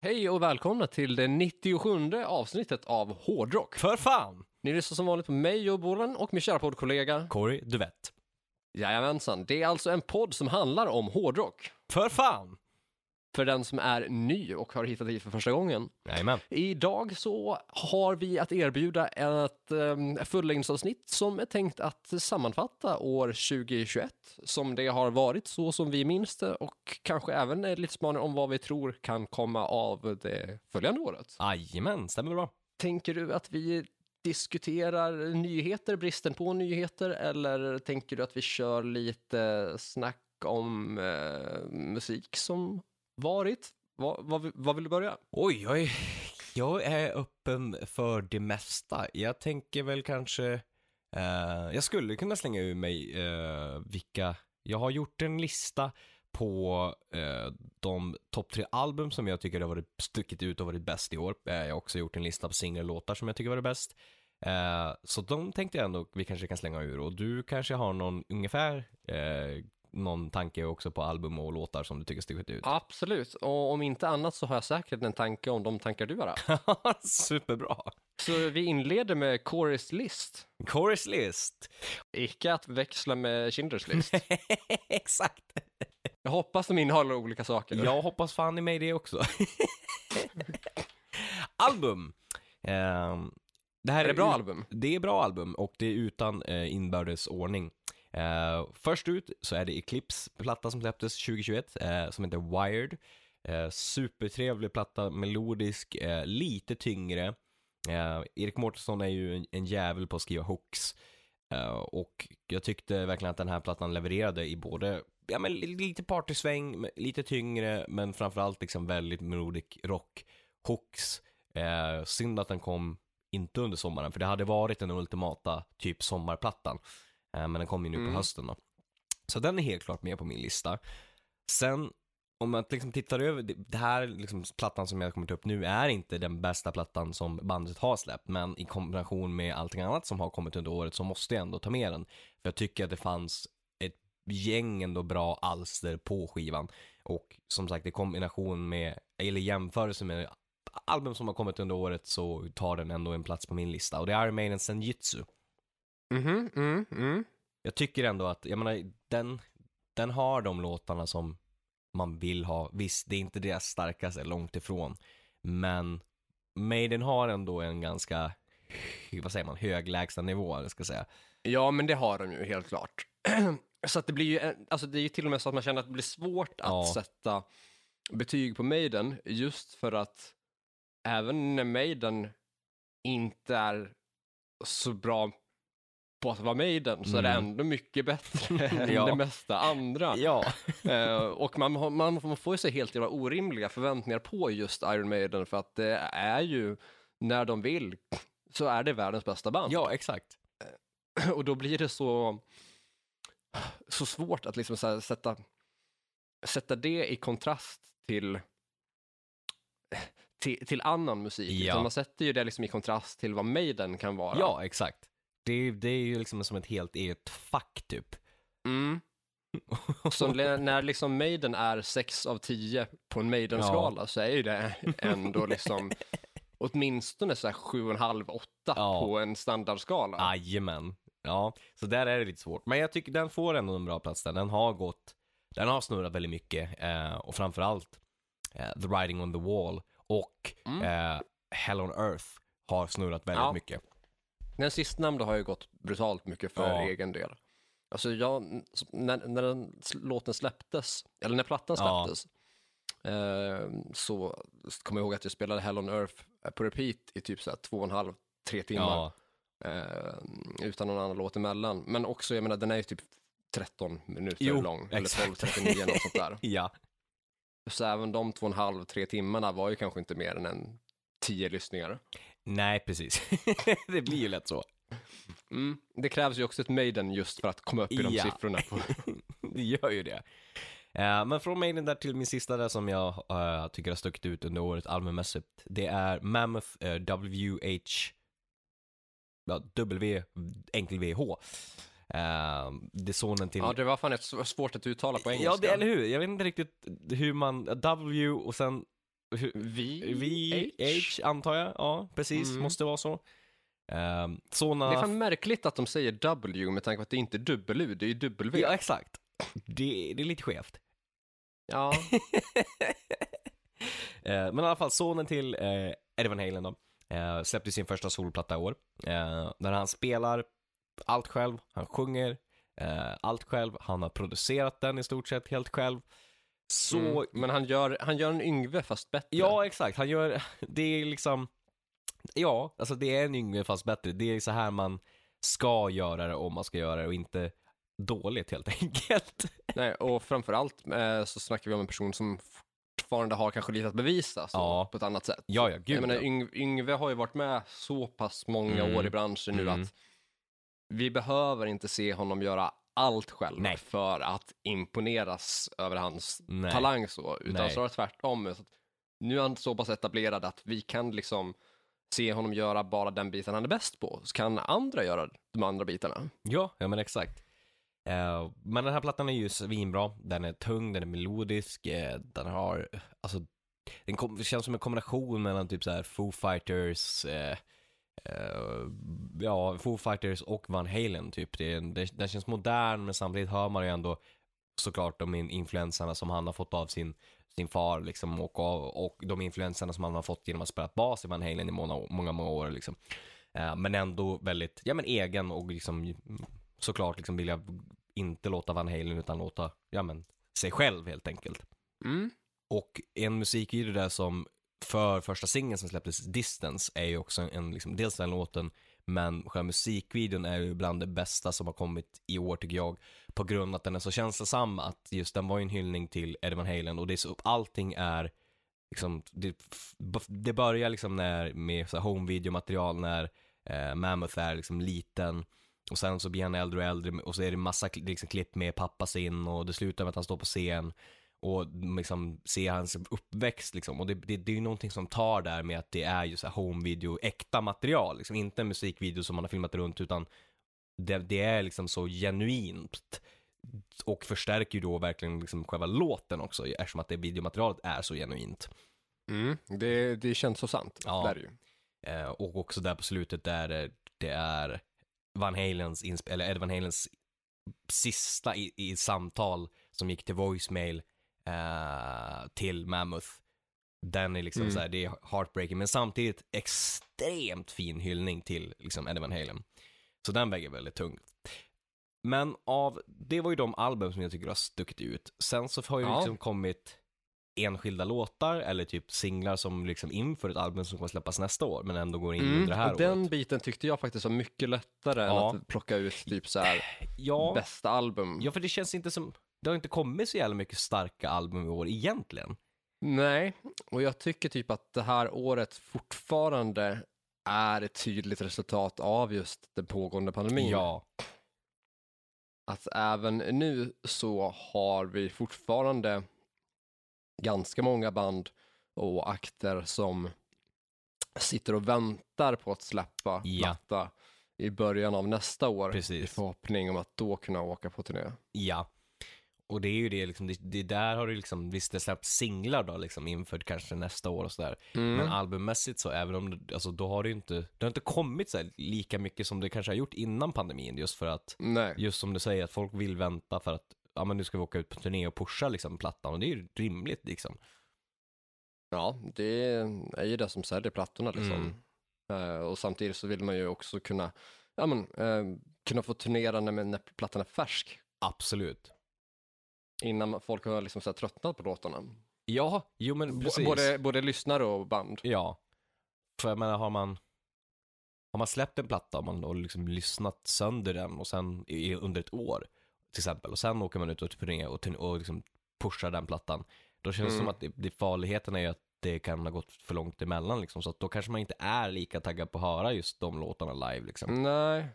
Hej och välkomna till det 97 avsnittet av Hårdrock. För fan! Ni lyssnar som vanligt på mig och Bolan och min kära poddkollega. Corey Duvett. Jajamensan, det är alltså en podd som handlar om hårdrock. För fan! För den som är ny och har hittat hit för första gången. Jajamän. Idag så har vi att erbjuda ett um, fullängdsavsnitt som är tänkt att sammanfatta år 2021 som det har varit så som vi minns det och kanske även lite spaning om vad vi tror kan komma av det följande året. Jajamän, stämmer bra. Tänker du att vi diskuterar nyheter, bristen på nyheter eller tänker du att vi kör lite snack om eh, musik som varit? Vad, vad, vad vill du börja? Oj, jag är, jag är öppen för det mesta. Jag tänker väl kanske, eh, jag skulle kunna slänga ur mig eh, vilka, jag har gjort en lista på eh, de topp tre album som jag tycker har varit stuckit ut och varit bäst i år. Eh, jag har också gjort en lista på singellåtar som jag tycker varit bäst. Eh, så de tänkte jag ändå vi kanske kan slänga ur och du kanske har någon ungefär eh, någon tanke också på album och låtar som du tycker stuckit ut? Absolut, och om inte annat så har jag säkert en tanke om de tankar du har haft. Superbra. Så vi inleder med Corys list. Corys list. Icke att växla med Schindler's list. Exakt. Jag hoppas de innehåller olika saker. Jag hoppas fan i mig det också. album. Um, det här är, är det bra album? Det är bra album och det är utan uh, inbördes ordning. Uh, först ut så är det Eclipse platta som släpptes 2021 uh, eh, som heter Wired. Uh, supertrevlig platta, melodisk, lite tyngre. Erik Mårtensson är ju en, en jävel på att skriva hooks. och jag tyckte verkligen att den här plattan levererade i både ja, men lite partysväng, lite tyngre, men framförallt liksom väldigt melodic rock. Hooks. synd att den kom inte under sommaren, för det hade varit den ultimata typ sommarplattan. Eh, men den kommer ju nu på mm. hösten då. Så den är helt klart med på min lista. Sen om man liksom tittar över, det här liksom plattan som jag kommer ta upp nu är inte den bästa plattan som bandet har släppt, men i kombination med allting annat som har kommit under året så måste jag ändå ta med den. För jag tycker att det fanns ett gäng ändå bra alster på skivan. Och som sagt i kombination med, eller jämförelse med album som har kommit under året så tar den ändå en plats på min lista. Och det är Iron Maiden Senjutsu. Mhm, mm, mm. Jag tycker ändå att, jag menar, den, den har de låtarna som man vill ha. Visst, det är inte deras starkaste, långt ifrån. Men Maiden har ändå en ganska, vad säger man, hög lägsta nivå, eller ska jag säga. Ja, men det har de ju helt klart. så att det blir ju, alltså det är ju till och med så att man känner att det blir svårt att ja. sätta betyg på Maiden, just för att även när Maiden inte är så bra på att vara Maiden så mm. är det mm. ändå mycket bättre än ja. det mesta andra. Ja. uh, och man, man, man får ju så helt jävla orimliga förväntningar på just Iron Maiden för att det är ju, när de vill, så är det världens bästa band. Ja, exakt. Uh, och då blir det så, så svårt att liksom här, sätta, sätta det i kontrast till till, till annan musik. Ja. Man sätter ju det liksom i kontrast till vad Maiden kan vara. Ja, exakt. Det, det är ju liksom som ett helt eget fack typ. Mm. Så när liksom Maiden är 6 av 10 på en Maiden-skala ja. så är ju det ändå liksom åtminstone så här 7,5-8 ja. på en standardskala. Jajamän. Ja, så där är det lite svårt. Men jag tycker den får ändå en bra plats där. Den har gått, den har snurrat väldigt mycket eh, och framförallt eh, The Riding on the Wall och mm. eh, Hell on Earth har snurrat väldigt ja. mycket. Den sistnämnda har ju gått brutalt mycket för ja. egen del. Alltså jag, när, när den låten släpptes, eller när plattan släpptes, ja. eh, så kommer jag ihåg att jag spelade Hell on Earth på repeat i typ så här två och en halv, tre timmar. Ja. Eh, utan någon annan låt emellan. Men också, jag menar, den är ju typ 13 minuter jo, lång, exakt. eller 12, 39 något sånt där. ja. Så även de två och en halv, tre timmarna var ju kanske inte mer än en tio lyssningar. Nej, precis. det blir ju lätt så. Mm. Det krävs ju också ett Maiden just för att komma upp i de ja. siffrorna. det gör ju det. Uh, men från Maiden där till min sista där som jag uh, tycker har stuckit ut under året albummässigt. Det är Mammoth uh, eh, WH ja, W enkel VH. Uh, det är sonen till... Ja, det var fan ett svårt att uttala på engelska. Ja, det, eller hur? Jag vet inte riktigt hur man, W och sen hur- Vi? VH antar jag, ja precis, Mm. måste vara så. Um, Det är fan märkligt att de säger W med tanke på att det inte är W, det är ju W. Ja, exakt. Det, det är lite skevt. Ja. Eh, men i alla fall, sonen till eh, Eddie Van Halen då, eh, släppte sin första solplatta i år. Eh, där han spelar allt själv, han sjunger eh, allt själv, han har producerat den i stort sett helt själv. Så, Mm. Men han gör, han gör en Yngve fast bättre. ja exakt, han gör, det är liksom, ja, alltså det är en yngre fast bättre. Det är så här man ska göra det om man ska göra det och inte dåligt helt enkelt. Nej, och framförallt eh, så snackar vi om en person som fortfarande har kanske lite att bevisa Ja. på ett annat sätt. Ja, ja, gud Jag menar. Yng, Yngve har ju varit med så pass många Mm. år i branschen nu Mm. att vi behöver inte se honom göra allt själv Nej. för att imponeras över hans Nej. talang så, utan Nej. snarare tvärtom. Så nu är han så pass etablerad att vi kan liksom se honom göra bara den biten han är bäst på, så kan andra göra de andra bitarna. Ja, ja men exakt. Eh, men den här plattan är ju svinbra. Den är tung, den är melodisk, eh, den har, alltså, den kom, känns som en kombination mellan typ så här Foo Fighters, eh, eh, ja, Foo Fighters och Van Halen typ. Det, det, den känns modern men samtidigt hör man ju ändå såklart de in- influenserna som han har fått av sin, sin far liksom och, av, och de influenserna som han har fått genom att spela bas i Van Halen i många, många, många år liksom. Eh, men ändå väldigt, ja men egen och liksom såklart liksom vilja inte låta Van Halen utan låta, ja men, sig själv helt enkelt. Mm. Och en musikvideo där som för första singeln som släpptes, Distance, är ju också en, liksom, dels den låten, men själva musikvideon är ju bland det bästa som har kommit i år tycker jag, på grund av att den är så känslosam, att just den var ju en hyllning till Eddie Van Halen och det är så, allting är liksom, det, det börjar liksom när, med så home video-material när eh, Mammoth är liksom liten och sen så blir han äldre och äldre och så är det massa liksom, klipp med pappa sin och det slutar med att han står på scen och liksom ser hans uppväxt liksom. Och det, det, det är ju någonting som tar där med att det är ju så här home video, äkta material liksom. Inte en musikvideo som man har filmat runt utan det, det är liksom så genuint. Och förstärker ju då verkligen liksom själva låten också eftersom att det videomaterialet är så genuint. Mm. Det, det känns så sant, Ja. det är ju. Eh, och också där på slutet där det- det är Van Halens, eller Ed Van Halens sista i, i samtal som gick till voicemail eh, till Mammoth. Den är liksom Mm. så här, det är heartbreaking men samtidigt extremt fin hyllning till liksom Eddie Van Halen. Så den väger väldigt tungt. Men av, det var ju de album som jag tycker har stuckit ut. Sen så har ju Ja. liksom kommit enskilda låtar eller typ singlar som liksom inför ett album som kommer släppas nästa år men ändå går in under det här Mm, och den året. biten tyckte jag faktiskt var mycket lättare Ja. än att plocka ut typ så här Ja, bästa album. ja, för det känns inte som, det har inte kommit så jävla mycket starka album i år egentligen. Nej, och jag tycker typ att det här året fortfarande är ett tydligt resultat av just den pågående pandemin. Ja, Att även nu så har vi fortfarande ganska många band och akter som sitter och väntar på att släppa Ja. platta i början av nästa år i Precis. förhoppning om att då kunna åka på turné. ja. Och det är ju det liksom, det, det där har det liksom, visst det släppts singlar då liksom inför kanske nästa år och sådär. Mm. Men albummässigt så, även om alltså då har det ju inte, det har inte kommit så lika mycket som det kanske har gjort innan pandemin just för att, Nej. just som du säger, att folk vill vänta för att, ja men nu ska vi åka ut på turné och pusha liksom plattan och det är ju rimligt liksom. Ja, det är ju det som säljer plattorna liksom. Mm. Eh, och samtidigt så vill man ju också kunna, ja men, eh, kunna få turnera när, när plattan är färsk. Absolut. Innan folk har liksom så tröttnat på låtarna. Ja, jo men precis. både, både lyssnare och band. Ja. För jag menar, har man, har man släppt en platta och man har liksom lyssnat sönder den och sen i, under ett år till exempel och sen åker man ut och turné och, och liksom pushar den plattan. Då känns det Mm. som att det, det farligheten är ju att det kan ha gått för långt emellan liksom. Så att då kanske man inte är lika taggad på att höra just de låtarna live liksom. Nej,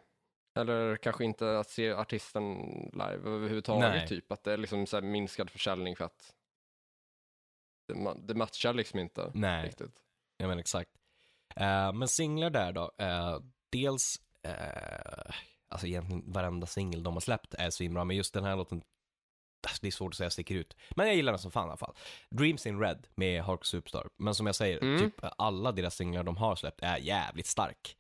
eller kanske inte att se artisten live överhuvudtaget. Nej. Typ att det är liksom så minskad försäljning för att det, ma- det matchar liksom inte Nej, riktigt. jag menar exakt. Eh, men singlar där då. eh, dels, eh, alltså egentligen varenda singel de har släppt är svinbra, men just den här låten alltså, det är svårt att säga sticker ut. Men jag gillar den som fan i alla fall. Dreams in Red med Hardcore Superstar. Men som jag säger, Mm. typ alla deras singlar de har släppt är jävligt stark.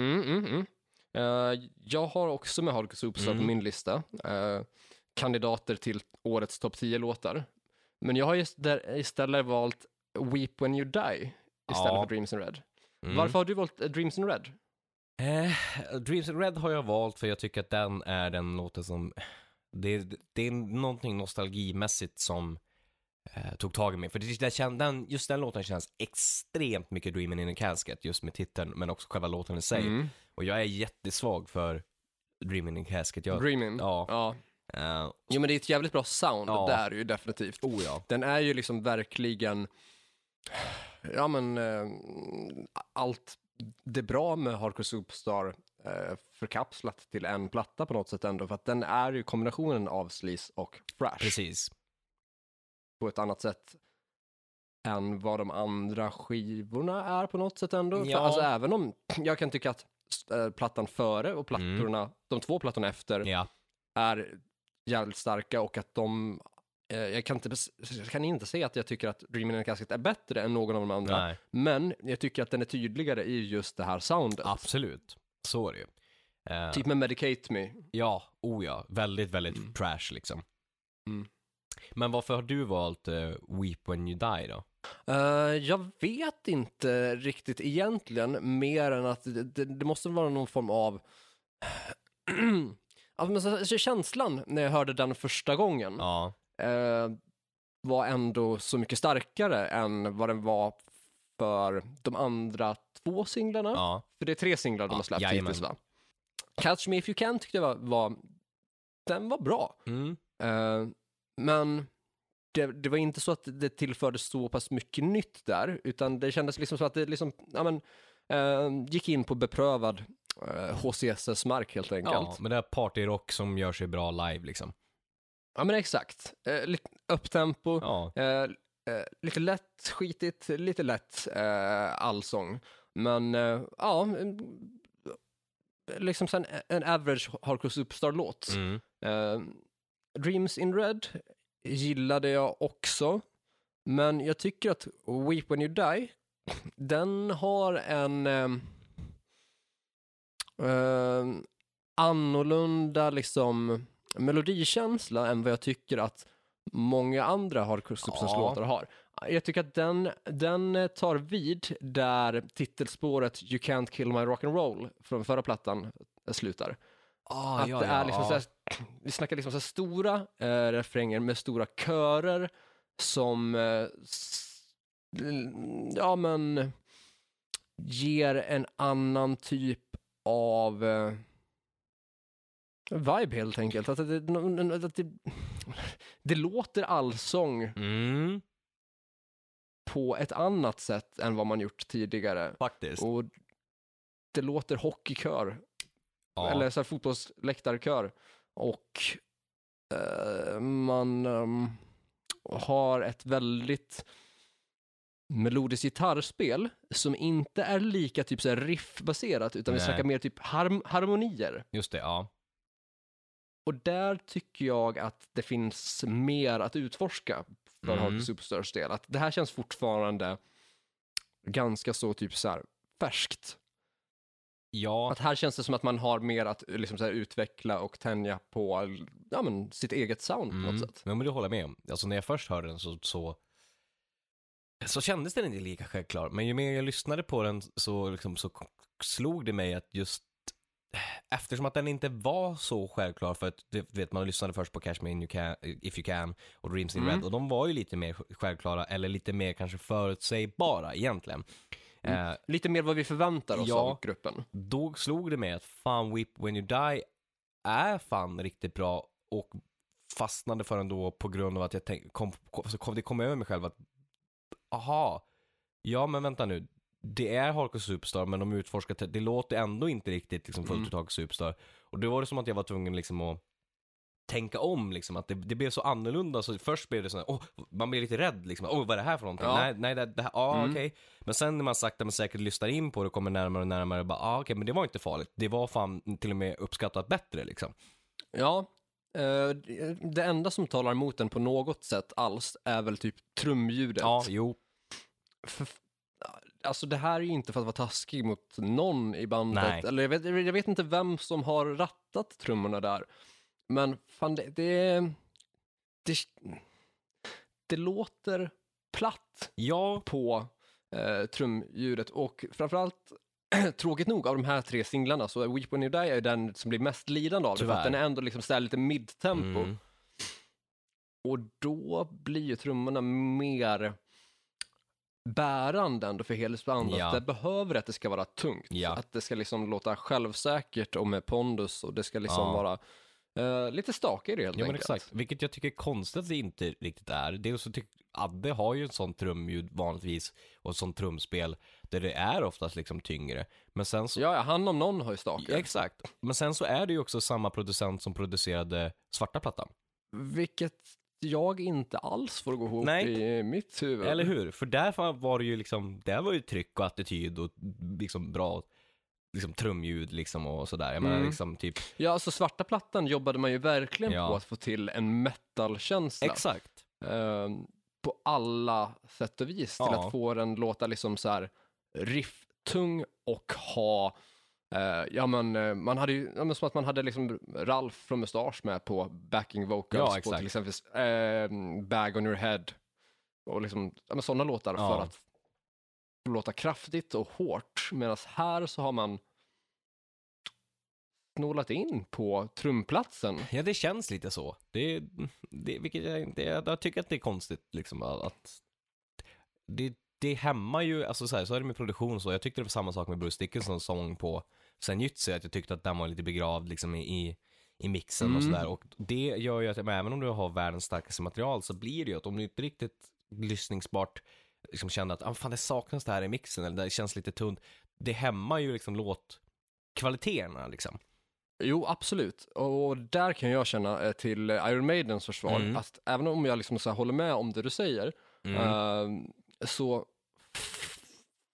Mm, mm, Eh, jag har också med Hardcore Superstar på Mm. min lista. eh, kandidater till årets topp 10-låtar. Men jag har istället valt Weep When You Die istället Ja. för Dreams in Red. Mm. Varför har du valt eh, Dreams in Red? Eh, Dreams in Red har jag valt för jag tycker att den är den låten som, det, det är någonting nostalgimässigt som eh, tog tag i mig. För det, den, just den låten känns extremt mycket Dreaming in a Casket, just med titeln, men också själva låten i sig. Mm. Och jag är jättesvag för Dreaming in a Casket. Jag, Dreaming. ja. ja. eh, Jo men det är ett jävligt bra sound, Ja. det är det ju definitivt. oh ja. Den är ju liksom verkligen, ja men, eh, allt det bra med Hardcore Superstar eh, förkapslat till en platta på något sätt ändå, för att den är ju kombinationen av sleaze och thrash Precis. På ett annat sätt än vad de andra skivorna är på något sätt ändå. För, Ja. alltså även om jag kan tycka att eh, plattan före och plattorna, de två plattorna efter Ja. är jävligt starka och att de eh, jag kan, inte, jag kan inte säga att jag tycker att Dreaming in a Casket är bättre än någon av de andra, Nej, men jag tycker att den är tydligare i just det här soundet. absolut. Så är det ju. Eh, Typ med Medicate Me. Ja, oh ja. Väldigt, väldigt Mm. trash liksom. Mm. Men varför har du valt eh, Weep When You Die då? Eh, jag vet inte riktigt egentligen, mer än att det, det, det måste vara någon form av alltså, känslan när jag hörde den första gången Ja, eh, var ändå så mycket starkare än vad den var för de andra två singlarna. ja, För det är tre singlar de Ja, har släppt jajamän. hittills va? Catch Me If You Can tyckte jag var, var den var bra. mm. Eh, men det, det var inte så att det tillförde så pass mycket nytt där, utan det kändes liksom så att det liksom, ja men, eh, gick in på beprövad eh, HCSS-mark helt enkelt. ja, men det är partyrock som gör sig bra live liksom. Ja men exakt. Eh, lite upptempo, Ja, eh, eh, lite lätt skitigt, lite lätt eh, allsång. Men eh, ja, mm, liksom en, en average hardcore superstar-låt. mm. Dreams in Red gillade jag också, men jag tycker att Weep When You Die, den har en eh, annorlunda liksom melodikänsla än vad jag tycker att många andra hardcore Ja. låtar har. Jag tycker att den, den tar vid där titelspåret You Can't Kill My Rock'n'Roll från förra plattan slutar. Ah, Att det är liksom så här, vi snackar liksom så stora eh, refränger med stora körer som, eh, ja men, ger en annan typ av eh, vibe helt enkelt. Att det, att det, det låter allsång Mm, på ett annat sätt än vad man gjort tidigare. faktiskt. Och det låter hockeykör Ja. eller så här fotbollsläktarkör. Och eh, man ehm, har ett väldigt melodiskt gitarrspel som inte är lika typ så riffbaserat utan vi Nej. snackar mer typ harm- harmonier. Just det, ja. Och där tycker jag att det finns mer att utforska för Mm. mm. Superstars del. Att det här känns fortfarande ganska så typ så här färskt. Ja, Att här känns det som att man har mer att liksom så här, utveckla och tänja på ja, men, sitt eget sound på mm. något sätt. men det håller jag med om. Alltså när jag först hörde den så, så så kändes den inte lika självklar, men ju mer jag lyssnade på den så, liksom, så slog det mig att just eftersom att den inte var så självklar för att du vet man lyssnade först på Cash Me You Can, If You Can och Dreams In Mm. Red och de var ju lite mer självklara eller lite mer kanske förutsägbara egentligen. Mm. Eh, Lite mer vad vi förväntar oss Ja. av gruppen. då slog det mig att fan Weep When You Die är fan riktigt bra och fastnade för den då på grund av att jag tänk, kom, kom, så kom, det kom över mig själv att aha, ja men vänta nu, det är Hardcore Superstar men de utforskar, det låter ändå inte riktigt liksom fullt Mm. ut Hardcore Superstar. Och då var det som att jag var tvungen liksom att tänka om liksom, att det, det blev så annorlunda. Så först blev det så här, åh, man blir lite rädd liksom, åh vad är det här för någonting? Ja. Nej, nej det, det här, ja Mm. okej. Men sen när man sakta men säkert lyssnar in på det och kommer närmare och närmare, bara, ah, okej men det var inte farligt. Det var fan till och med uppskattat bättre liksom. Ja, Eh, det enda som talar emot den på något sätt alls är väl typ trumljudet. Ja, jo. För, alltså det här är ju inte för att vara taskig mot någon i bandet. Nej. Eller jag vet, jag vet inte vem som har rattat trummorna där. Men fan, det, det, det, det låter platt Ja, på eh, trumljudet och framförallt tråkigt nog av de här tre singlarna så är Weep When You Die är den som blir mest lidande av det för att den är ändå liksom så lite midtempo mm. och då blir ju trummorna mer bärande ändå för helhetsbandet. Ja. Det behöver att det ska vara tungt, Ja. att det ska liksom låta självsäkert och med pondus och det ska liksom Ja. vara eh, lite stakigare helt Ja men enkelt. exakt, vilket jag tycker är konstigt att det inte riktigt är. Dels så tycker Adde har ju ett sånt trumljud vanligtvis och ett sånt trumspel där det är oftast liksom tyngre. Men sen så, Ja, ja, han om någon har ju ja, stakar. exakt. Men sen så är det ju också samma producent som producerade svarta plattan. Vilket jag inte alls får gå ihop Nej. i mitt huvud. Eller hur? För där var det ju liksom, där var ju tryck och attityd och liksom bra liksom trumljud liksom och sådär. Jag menar Mm. liksom typ, Ja, alltså svarta plattan jobbade man ju verkligen Ja. på att få till en metal-känsla. exakt. Ehm, på alla sätt och vis. Till Ja. att få den låta liksom så här rifftung och ha eh, ja men eh, man hade ju, ja, men som att man hade liksom Ralf från Mustasch med på backing vocals Ja, på till exempel eh, Bag on your head och liksom, ja sådana låtar Ja. för att låta kraftigt och hårt medan här så har man snålat in på trumplatsen. Ja, det känns lite så. Det, det, vilket jag, inte, jag, tycker att det är konstigt liksom att det, det hämmar ju, alltså så, här, så är det med produktion och så. Jag tyckte det var samma sak med Bruce Dickinsons sång på Senjutsu, att jag tyckte att den var lite begravd liksom i, i, mixen och Mm. sådär. Och det gör ju att, även om du har världens starkaste material så blir det ju att om du inte riktigt lyssningsbart liksom känner att ah, fan, det saknas det här i mixen eller det känns lite tunt. Det hämmar ju liksom låtkvaliteterna liksom. Jo, absolut. Och där kan jag känna eh, till Iron Maidens försvar Mm. att även om jag liksom så håller med om det du säger Mm. eh, så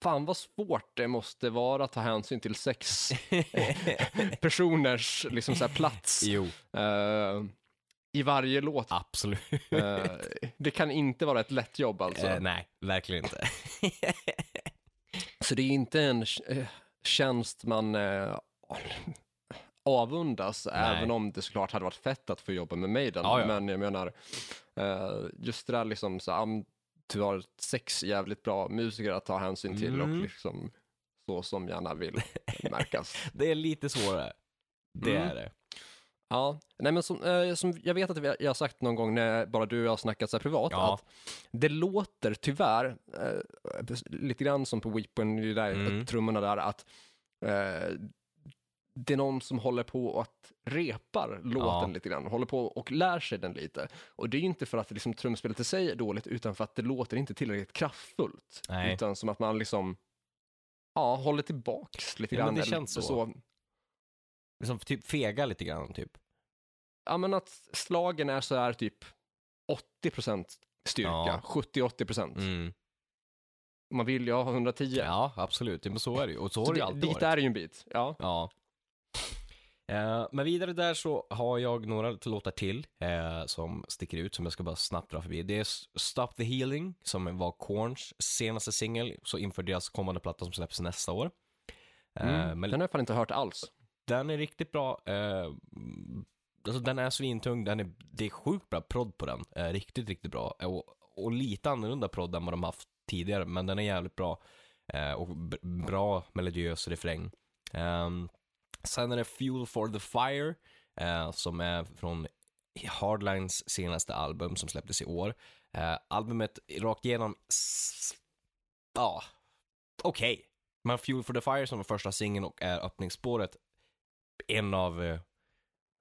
fan vad svårt det måste vara att ta hänsyn till sex personers liksom så här plats jo, eh, i varje låt. absolut. Eh, det kan inte vara ett lätt jobb alltså. Eh, nej, verkligen inte. Så det är inte en eh, tjänst man eh, avundas, Nej. även om det såklart hade varit fett att få jobba med Maiden. Ja, ja. Men jag menar, eh, just det där liksom, så, du har sex jävligt bra musiker att ta hänsyn till Mm. och liksom så som gärna vill märkas. Det är lite svårare. Det Mm. är det. Ja, nej men som, eh, som jag vet att vi- jag har sagt någon gång när bara du och jag har snackat så här privat, Ja. att det låter tyvärr, eh, lite grann som på Weepon, det där, Mm. trummorna där, att eh, det är någon som håller på och att repar låten Ja. lite grann, håller på och lär sig den lite. Och det är ju inte för att liksom, trumspelet i sig är dåligt, utan för att det låter inte tillräckligt kraftfullt. Nej. Utan som att man liksom, ja, håller tillbaks lite Ja, men grann. det eller känns så. Liksom typ fega lite grann, typ. Ja, men att slagen är så här typ 80% styrka, Ja. 70-80%. Mm. Man vill ju ha 110. Ja, absolut. Men så är det ju. Och så har det ju alltid dit varit. är det ju en bit. Ja. Ja. Eh, men vidare där så har jag några låtar till eh, som sticker ut som jag ska bara snabbt dra förbi. Det är S- Stop the Healing som var Korns senaste singel så inför deras kommande platta som släpps nästa år. Eh, Mm. men Den har jag fan inte hört alls den är riktigt bra. Eh, alltså den är svintung, den är, det är sjukt bra prodd på den. Eh, riktigt, riktigt bra. Eh, och, och lite annorlunda prodd än vad de haft tidigare, men den är jävligt bra. Eh, och bra melodiös refräng. Eh, sen är det Fuel for the Fire, eh, som är från Hardlines senaste album som släpptes i år. Eh, albumet rakt igenom, ja, ja, okej. Men Fuel for the Fire som var första singeln och är öppningsspåret, en av, eh,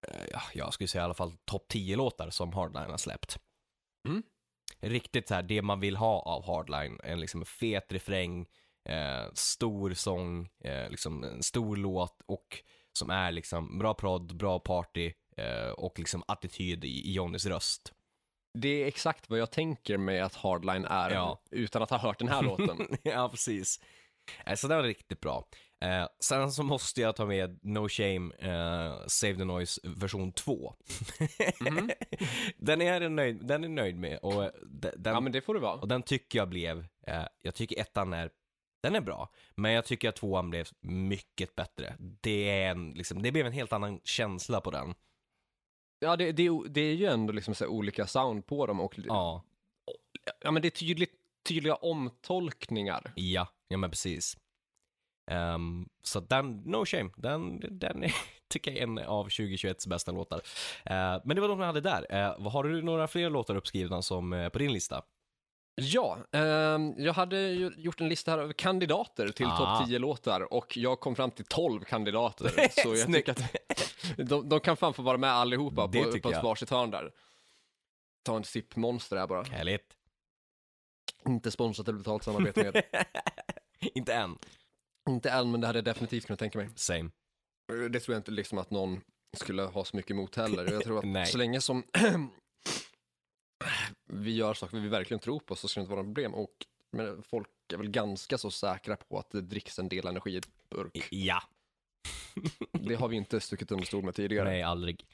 eh, ja, jag skulle säga i alla fall topp 10-låtar som Hardline har släppt. Mm. Riktigt så här, det man vill ha av Hardline, en liksom fet refräng, eh, stor sång, eh, liksom en stor låt och som är liksom bra prodd, bra party eh, och liksom attityd i, i Johnnys röst. Det är exakt vad jag tänker mig att Hardline är, Ja. utan att ha hört den här låten. ja, precis. Eh, Så den var riktigt bra. Eh, sen så måste jag ta med No Shame eh, Save the Noise version 2. Mhm. den, är jag nöjd, den är nöjd med och eh, de- den, Ja, men det får det vara. och den tycker jag blev, eh, jag tycker ettan är, den är bra, men jag tycker att tvåan blev mycket bättre. Det är en, liksom, det blev en helt annan känsla på den. Ja, det, det, är- det är ju ändå liksom olika sound på dem och Ja, ja, men det är tydligt, tydliga omtolkningar. ja, ja men precis. Ehm, så den, no shame, den, den är, tycker jag är en av 2021s bästa låtar. Eh, men det var de jag hade där. Eh, vad har du några fler låtar uppskrivna som eh, på din lista? Ja, ehm, jag hade ju gjort en lista här över kandidater till Ah. topp 10 låtar och jag kom fram till 12 kandidater. så jag tycker att de, de kan fan få vara med allihopa Det på, på ett varsitt hörn där. Ta en sipp monster här bara. Härligt. Inte sponsrat eller betalt samarbete med. Inte än. Inte än, men det hade jag definitivt kunnat tänka mig. Same. Det tror jag inte liksom att någon skulle ha så mycket emot heller. Jag tror att så länge som vi gör saker vi verkligen tror på så ska det inte vara något problem. Och men folk är väl ganska så säkra på att det dricks en del energi i burk. Ja. Det har vi inte stuckit under stol med tidigare. Nej, aldrig.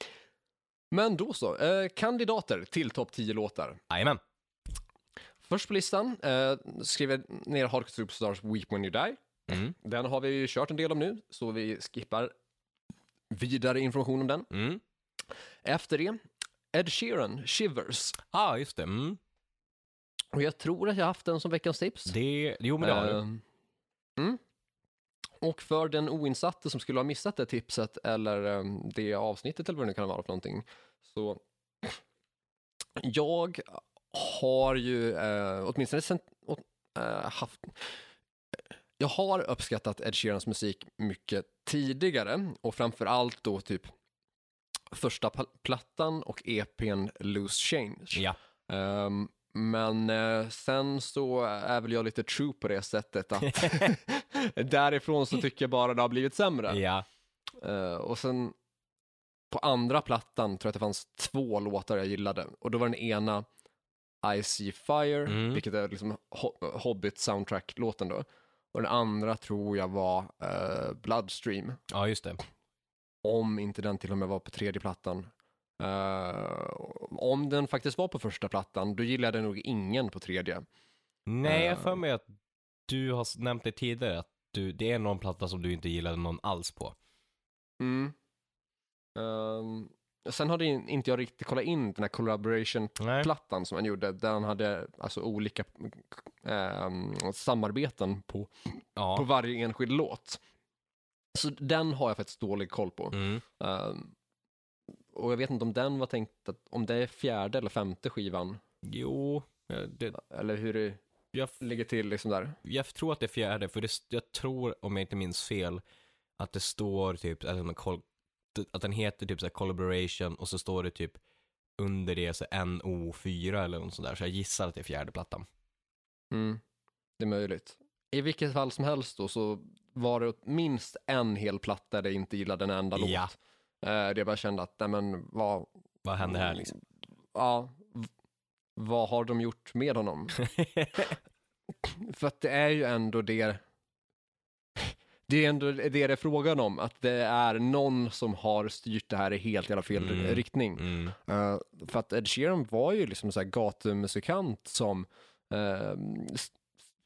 Men då så, eh, kandidater till topp 10 låtar. Jajamän. Först på listan eh, skrev jag ner Hardcore Superstars Weep When You Die. Mm. Den har vi ju kört en del om nu, så vi skippar vidare information om den. Mm. Efter det, Ed Sheeran, Shivers. Ah, just det. Mm. Och jag tror att jag haft den som veckans tips. Det, jo men det har du. Ehm, mm. Och för den oinsatte som skulle ha missat det tipset eller ehm, det avsnittet eller vad det nu kan vara för någonting. Så jag har ju eh, åtminstone sen, eh, haft jag har uppskattat Ed Sheerans musik mycket tidigare och framför allt då typ första plattan och EPn Loose Change. Ja. Ehm, men eh, sen så är väl jag lite true på det sättet att därifrån så tycker jag bara det har blivit sämre. ja. Eh, och sen på andra plattan tror jag att det fanns två låtar jag gillade och då var den ena I See Fire, Mm. vilket är liksom Ho- Hobbit soundtrack-låten då. Och den andra tror jag var eh, Bloodstream, Ja, just det. om inte den till och med var på tredje plattan. Eh, om den faktiskt var på första plattan, då gillade jag nog ingen på tredje. Nej, jag Eh. för mig att du har nämnt det tidigare, att du, det är någon platta som du inte gillade någon alls på. Mm. Ehm, sen hade in- inte jag riktigt kollat in den här collaboration-plattan som han gjorde, där han hade alltså olika ehm, samarbeten på, på Ja. varje enskild låt. Så den har jag faktiskt dålig koll på. Mm. Ehm, och jag vet inte om den var tänkt att, om det är fjärde eller femte skivan, Jo, eh, det, eller hur det jag, ligger till liksom där. jag tror att det är fjärde, för det, jag tror, om jag inte minns fel, att det står typ, kol- att den heter typ så collaboration och så står det typ under det så NO4 eller något sånt där, så jag gissar att det är fjärde plattan. Mm, det är möjligt. I vilket fall som helst då så var det minst en hel platta där jag inte gillade en enda Ja. låt. Eh, det jag bara kände att, nej men vad, Vad hände här liksom? ja, vad har de gjort med honom? För att det är ju ändå det, det är ändå det det är frågan om, att det är någon som har styrt det här i helt jävla fel Mm. riktning. mm. Eh, för att Ed Sheeran var ju liksom så här gatumusikant som uh,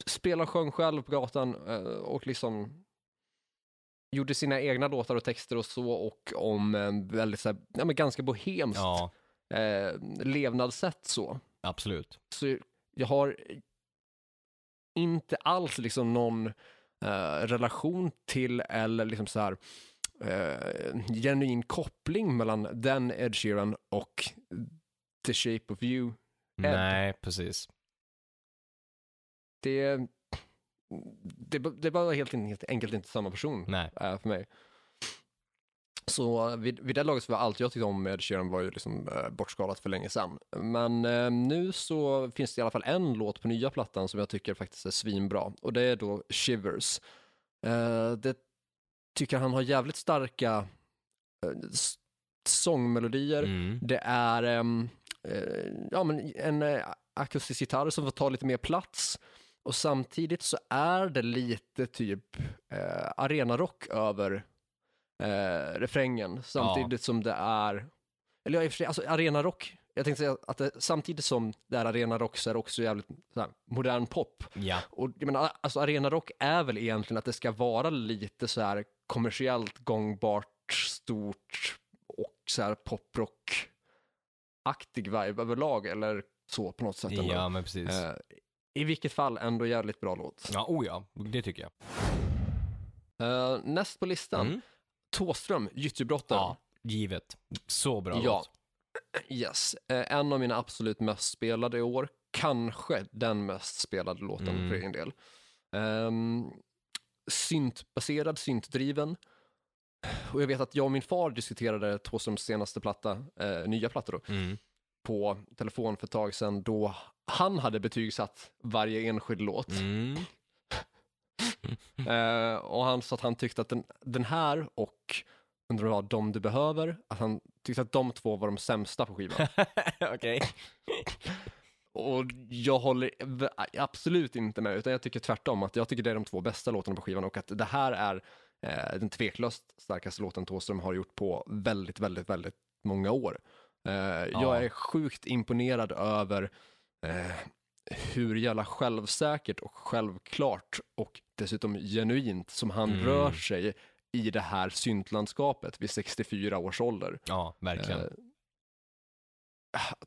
spelar och sjöng själv på gatan eh, och liksom gjorde sina egna låtar och texter och så och om en väldigt så här, ja, men ganska bohemskt Ja, eh, levnadssätt så. absolut. Så jag har inte alls liksom någon eh, relation till eller liksom så här eh, genuin koppling mellan den Ed Sheeran och The Shape of You. Ed. Nej, precis. Det, det, det var helt, enkelt inte samma person Nej. eh, för mig. Så vid, vid det laget så var allt jag tyckte om med Ed Sheeran var ju liksom eh, bortskalat för länge sedan. Men eh, nu så finns det i alla fall en låt på nya plattan som jag tycker faktiskt är svinbra och det är då Shivers. Eh, det tycker han har jävligt starka eh, sångmelodier. Mm. Det är eh, ja, men en eh, akustisk gitarr som får ta lite mer plats och samtidigt så är det lite typ eh, arenarock över eh, refrängen. Samtidigt som det är, eller ja, i och för sig, alltså arenarock, jag tänkte säga att det, samtidigt som det är arenarock så är det också jävligt här, modern pop. Ja. Och jag menar, alltså arenarock är väl egentligen att det ska vara lite så här kommersiellt gångbart, stort och så här poprock-aktig vibe överlag, eller så på något sätt. ändå. Ja, men precis. Eh, I vilket fall ändå jävligt bra låt. Ja, oh ja, det tycker jag. Eh, näst på listan, Mm. Thåström, Gyttjebrottaren. Ja, givet. Så bra Ja. låt. Yes, eh, en av mina absolut mest spelade i år. Kanske den mest spelade låten Mm. för egen del. Um, syntbaserad, syntdriven. Och jag vet att jag och min far diskuterade Thåströms senaste platta, eh, nya platta då, Mm. på telefon för ett tag sedan då han hade betygsatt varje enskild låt. Mm. Eh, och han sa att han tyckte att den, den här och undrar vad, De du behöver, att han tyckte att de två var de sämsta på skivan. Okej. Och jag håller absolut inte med, utan jag tycker tvärtom, att jag tycker det är de två bästa låtarna på skivan och att det här är eh, den tveklöst starkaste låten Thåström har gjort på väldigt, väldigt, väldigt många år. Eh, Jag är sjukt imponerad över eh, hur jävla självsäkert och självklart och dessutom genuint som han Mm. rör sig i det här syntlandskapet vid 64 års ålder. Ja, verkligen. Eh,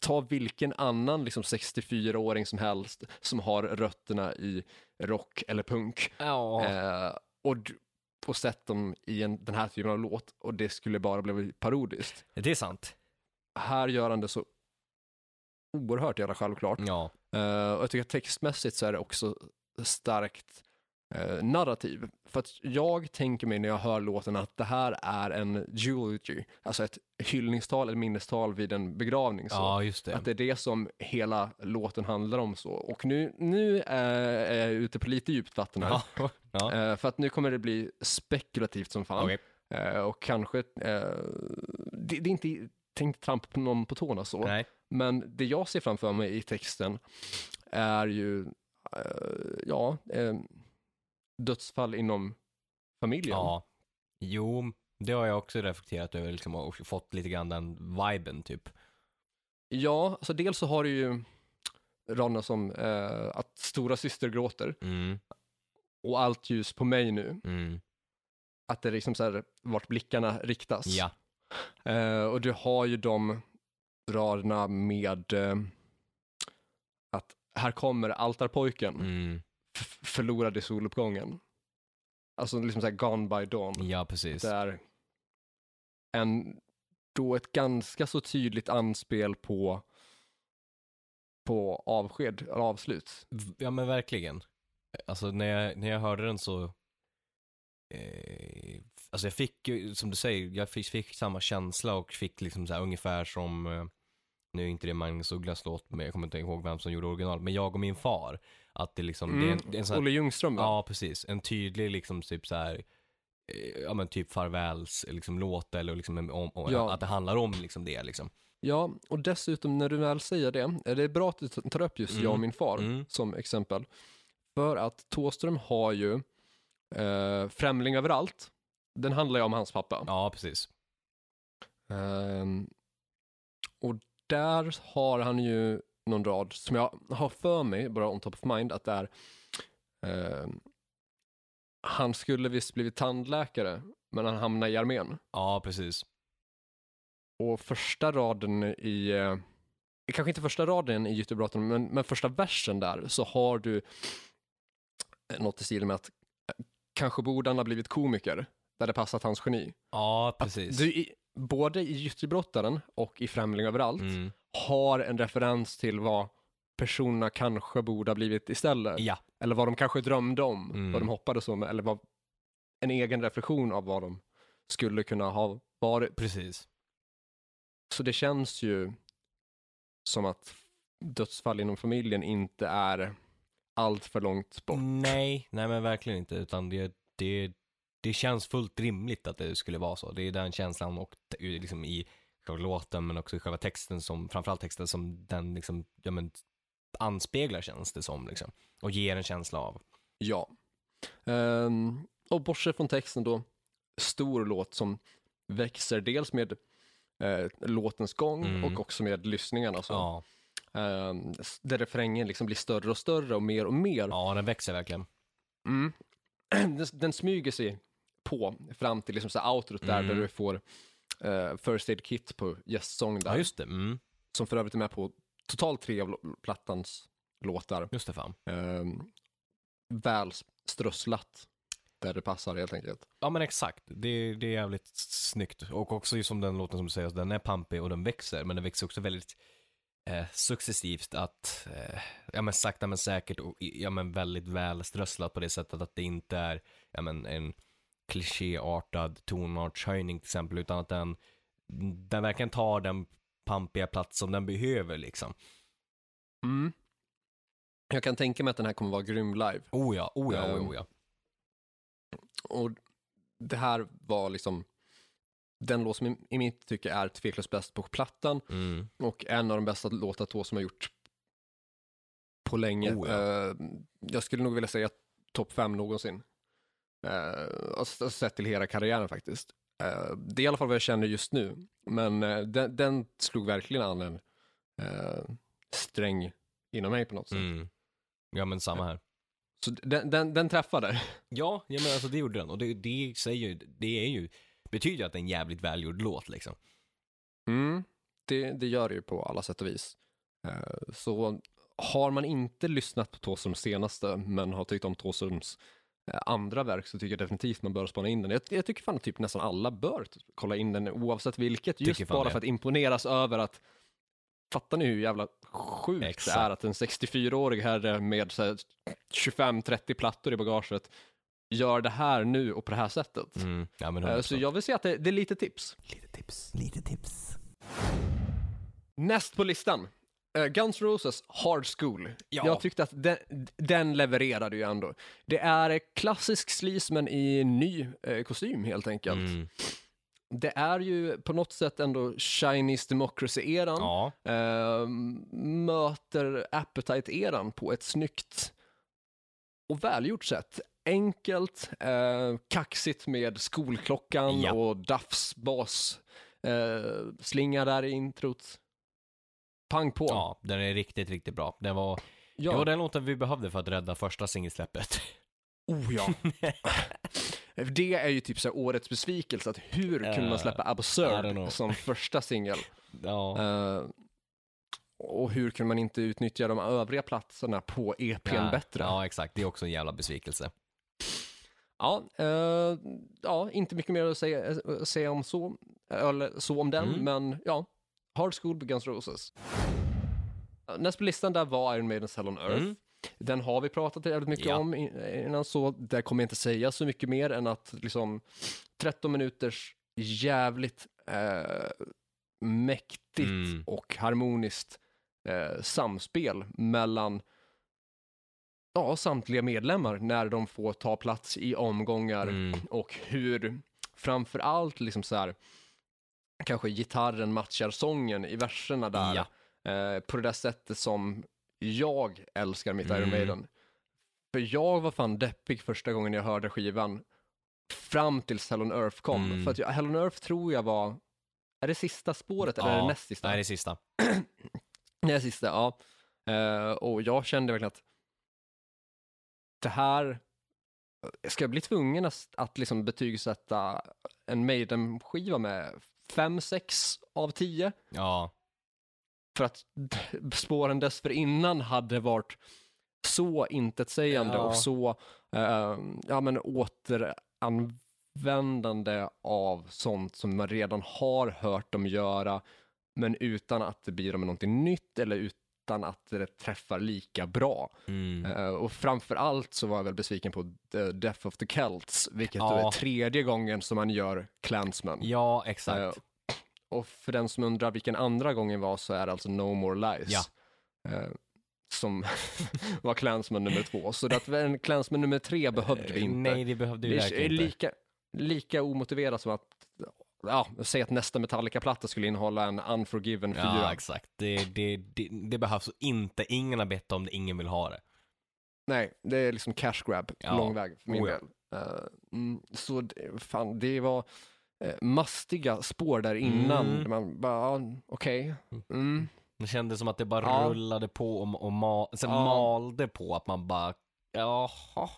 ta vilken annan liksom 64-åring som helst som har rötterna i rock eller punk ja. eh, och, och sett dem i en, den här typen av låt och det skulle bara bli parodiskt. det är sant. Här gör han det så oerhört jävla självklart. Ja. Eh, och jag tycker att textmässigt så är det också starkt eh, narrativ. För att jag tänker mig när jag hör låten att det här är en eulogy, alltså ett hyllningstal eller minnestal vid en begravning. Så. ja, just det. Att det är det som hela låten handlar om. så. Och nu, nu är jag ute på lite djupt vatten här. Ja. ja. För att nu kommer det bli spekulativt som fan. Eh, och kanske, det, det är inte tänkt trampa på någon på tårna så. Nej. Men det jag ser framför mig i texten är ju, eh, ja, eh, dödsfall inom familjen. Ja. Jo, det har jag också reflekterat över liksom, och fått lite grann den viben typ. Ja, alltså dels så har du ju raderna som eh, att stora syster gråter Mm. och allt ljus på mig nu. Mm. Att det är liksom så här vart blickarna riktas. Ja. Eh, och du har ju de raderna med eh, att här kommer altarpojken, Mm. förlorad i soluppgången. Alltså liksom så här gone by dawn. Ja, precis. Det är en, då ett ganska så tydligt anspel på på avsked, eller avslut. Ja, men verkligen. Alltså när jag, när jag hörde den så, eh, alltså jag fick ju, som du säger, jag fick, fick samma känsla och fick liksom så här ungefär som, eh, nu är inte det Magnus Ugglas låt, men jag kommer inte ihåg vem som gjorde original, men jag och min far. Att det liksom, det är en, är en sån här, Olle Ljungström va? Ja, precis. En tydlig liksom typ så här eh, ja men typ farväls liksom låt eller liksom om, om, Ja. att det handlar om liksom det liksom. Ja, och dessutom när du väl säger det, är det bra att du tar upp just Mm. jag och min far Mm. som exempel. För att Thåström har ju eh, Främling överallt. Den handlar ju om hans pappa. Ja, precis. Ehm, och där har han ju någon rad som jag har för mig, bara on top of mind, att det är ehm, han skulle visst blivit tandläkare, men han hamnade i armén. Ja, precis. Och första raden i, eh, kanske inte första raden i Gyttebrotten, men, men första versen där så har du något i stil med att eh, kanske borde han ha blivit komiker, där det passat hans geni. Ja, precis. Du, i, både i Gyttebrottaren och i Främling överallt Mm. har en referens till vad personerna kanske borde ha blivit istället. Ja, Eller vad de kanske drömde om, Mm. vad de hoppades om, eller vad, en egen reflektion av vad de skulle kunna ha varit. precis. Så det känns ju som att dödsfall inom familjen inte är allt för långt bort. Nej, nej men verkligen inte, utan det, det, det känns fullt rimligt att det skulle vara så. Det är den känslan och liksom i själva låten men också i själva texten som, framförallt texten som den liksom, ja men anspeglar känns det som liksom. Och ger en känsla av. Ja. Um, och bortsett från texten då, stor låt som växer dels med eh, låtens gång Mm. och också med lyssningarna. Så. Ja. Um, där refrängen liksom blir större och större och mer och mer. ja, den växer verkligen. Mm. Den, den smyger sig på fram till liksom så här outrot där, Mm. där du får eh, First Aid Kit på gästsång där. Ja, just det. Mm. Som för övrigt är med på totalt tre av plattans låtar. Just det, fan. Um, väl strösslat där det passar helt enkelt. Ja men exakt, det, det är jävligt snyggt. Och också ju som den låten som du säger, den är pampig och den växer, men den växer också väldigt eh, successivt att, eh, ja men sakta men säkert och ja men väldigt väl strösslat på det sättet att det inte är, ja men en klichéartad tonartshöjning till exempel, utan att den, den verkligen tar den pampiga plats som den behöver liksom. Mm. Jag kan tänka mig att den här kommer vara grym live. Oh ja, oh ja, oh ja, Ehm, oh ja. Och det här var liksom den låt som i, mitt tycke är tveklöst bäst på plattan Mm. och en av de bästa låtar då som har gjort på länge. Oh, ja. Eh, jag skulle nog vilja säga topp fem någonsin. Alltså, sett till hela karriären faktiskt. Eh, det är i alla fall vad jag känner just nu. Men eh, den, den slog verkligen an en eh, sträng inom mig på något sätt. Mm. Ja men samma här. Så den, den, den träffade. Ja, ja men alltså det gjorde den. Och det, det säger ju, det är ju, betyder ju att det är en jävligt välgjord låt liksom. Mm, det, det gör det ju på alla sätt och vis. Eh, Så har man inte lyssnat på Thåströms senaste, men har tyckt om Thåströms eh, andra verk, så tycker jag definitivt man bör spana in den. Jag, jag tycker fan att typ nästan alla bör kolla in den, oavsett vilket, just bara det. för att imponeras över att Fattar ni hur jävla sjukt Exakt. det är att en 64-årig herre med så här 25-30 plattor i bagaget gör det här nu och på det här sättet? Mm. Ja men Eh, 100%. Så jag vill säga att det, det är lite tips. Lite tips, lite tips. Näst på listan. Eh, Guns N' Roses Hard School. Ja. Jag tyckte att den, den levererade ju ändå. Det är klassisk sleaze men i ny eh, kostym helt enkelt. Mm. Det är ju på något sätt ändå Chinese Democracy-eran. Ja, eh, möter Appetite-eran på ett snyggt och välgjort sätt. Enkelt, eh, kaxigt med skolklockan Ja. och Duffs bas. Slinga där i introt. Pang på. ja, den är riktigt, riktigt bra. Den var, Ja. det var den låten vi behövde för att rädda första singelsläppet. Oh ja. det är ju typ så årets besvikelse, att hur kunde man släppa I don't Absurd som första singel? ja. Eh, och hur kunde man inte utnyttja de övriga platserna på EPn ja, bättre? Ja, exakt. Det är också en jävla besvikelse. Ja, eh, ja, inte mycket mer att säga, säga om så, eller så om den, Mm. men ja, Hard School på Guns Roses. Näst på listan där var Iron Maidens Hell on Earth. Mm. Den har vi pratat jävligt mycket Ja. om innan, så där kommer jag inte säga så mycket mer än att liksom 13 minuters jävligt eh, mäktigt Mm. och harmoniskt eh, samspel mellan ja, samtliga medlemmar när de får ta plats i omgångar Mm. och hur framför allt liksom så här kanske gitarren matchar sången i verserna där Ja. eh, på det där sättet som jag älskar mitt Iron Mm. Maiden. För jag var fan deppig första gången jag hörde skivan fram tills Hell on Earth kom. Mm. För att jag, Hell on Earth tror jag var, är det sista spåret eller är det Ja. näst sista? Nej, det är sista. Det är sista, ja. Eh, och jag kände verkligen att det här, ska jag bli tvungen att, att liksom betygsätta en Maiden-skiva med 5-6 av 10? Ja, För att spåren dessförinnan hade varit så intetsägande Ja. och så eh, ja, men återanvändande av sånt som man redan har hört dem göra, men utan att det blir med någonting nytt eller utan att det träffar lika bra. mm. Eh, och framför allt så var jag väl besviken på The Death of the Celts, vilket Ja. är tredje gången som man gör Clansman. ja exakt. Eh, och för den som undrar vilken andra gången var så är det alltså No More Lies. Ja. Eh, som var Clansman nummer två. Så att en Clansman nummer tre behövde vi inte. Nej, det behövde vi det är inte. lika, lika omotiverat som att ja, säga att nästa Metallica-platta skulle innehålla en Unforgiven 4. Ja, exakt. Det, det, det, det behövs inte. Ingen har bett om det, ingen vill ha det. nej, det är liksom cash grab, Ja. lång väg för min Oh ja. del. Eh, mm, så det, fan, det var eh, mastiga spår där innan. Mm. Man bara, ja, okej. Mm. Det kändes som att det bara Ja. rullade på och, och ma sen malde på att man bara, jaha.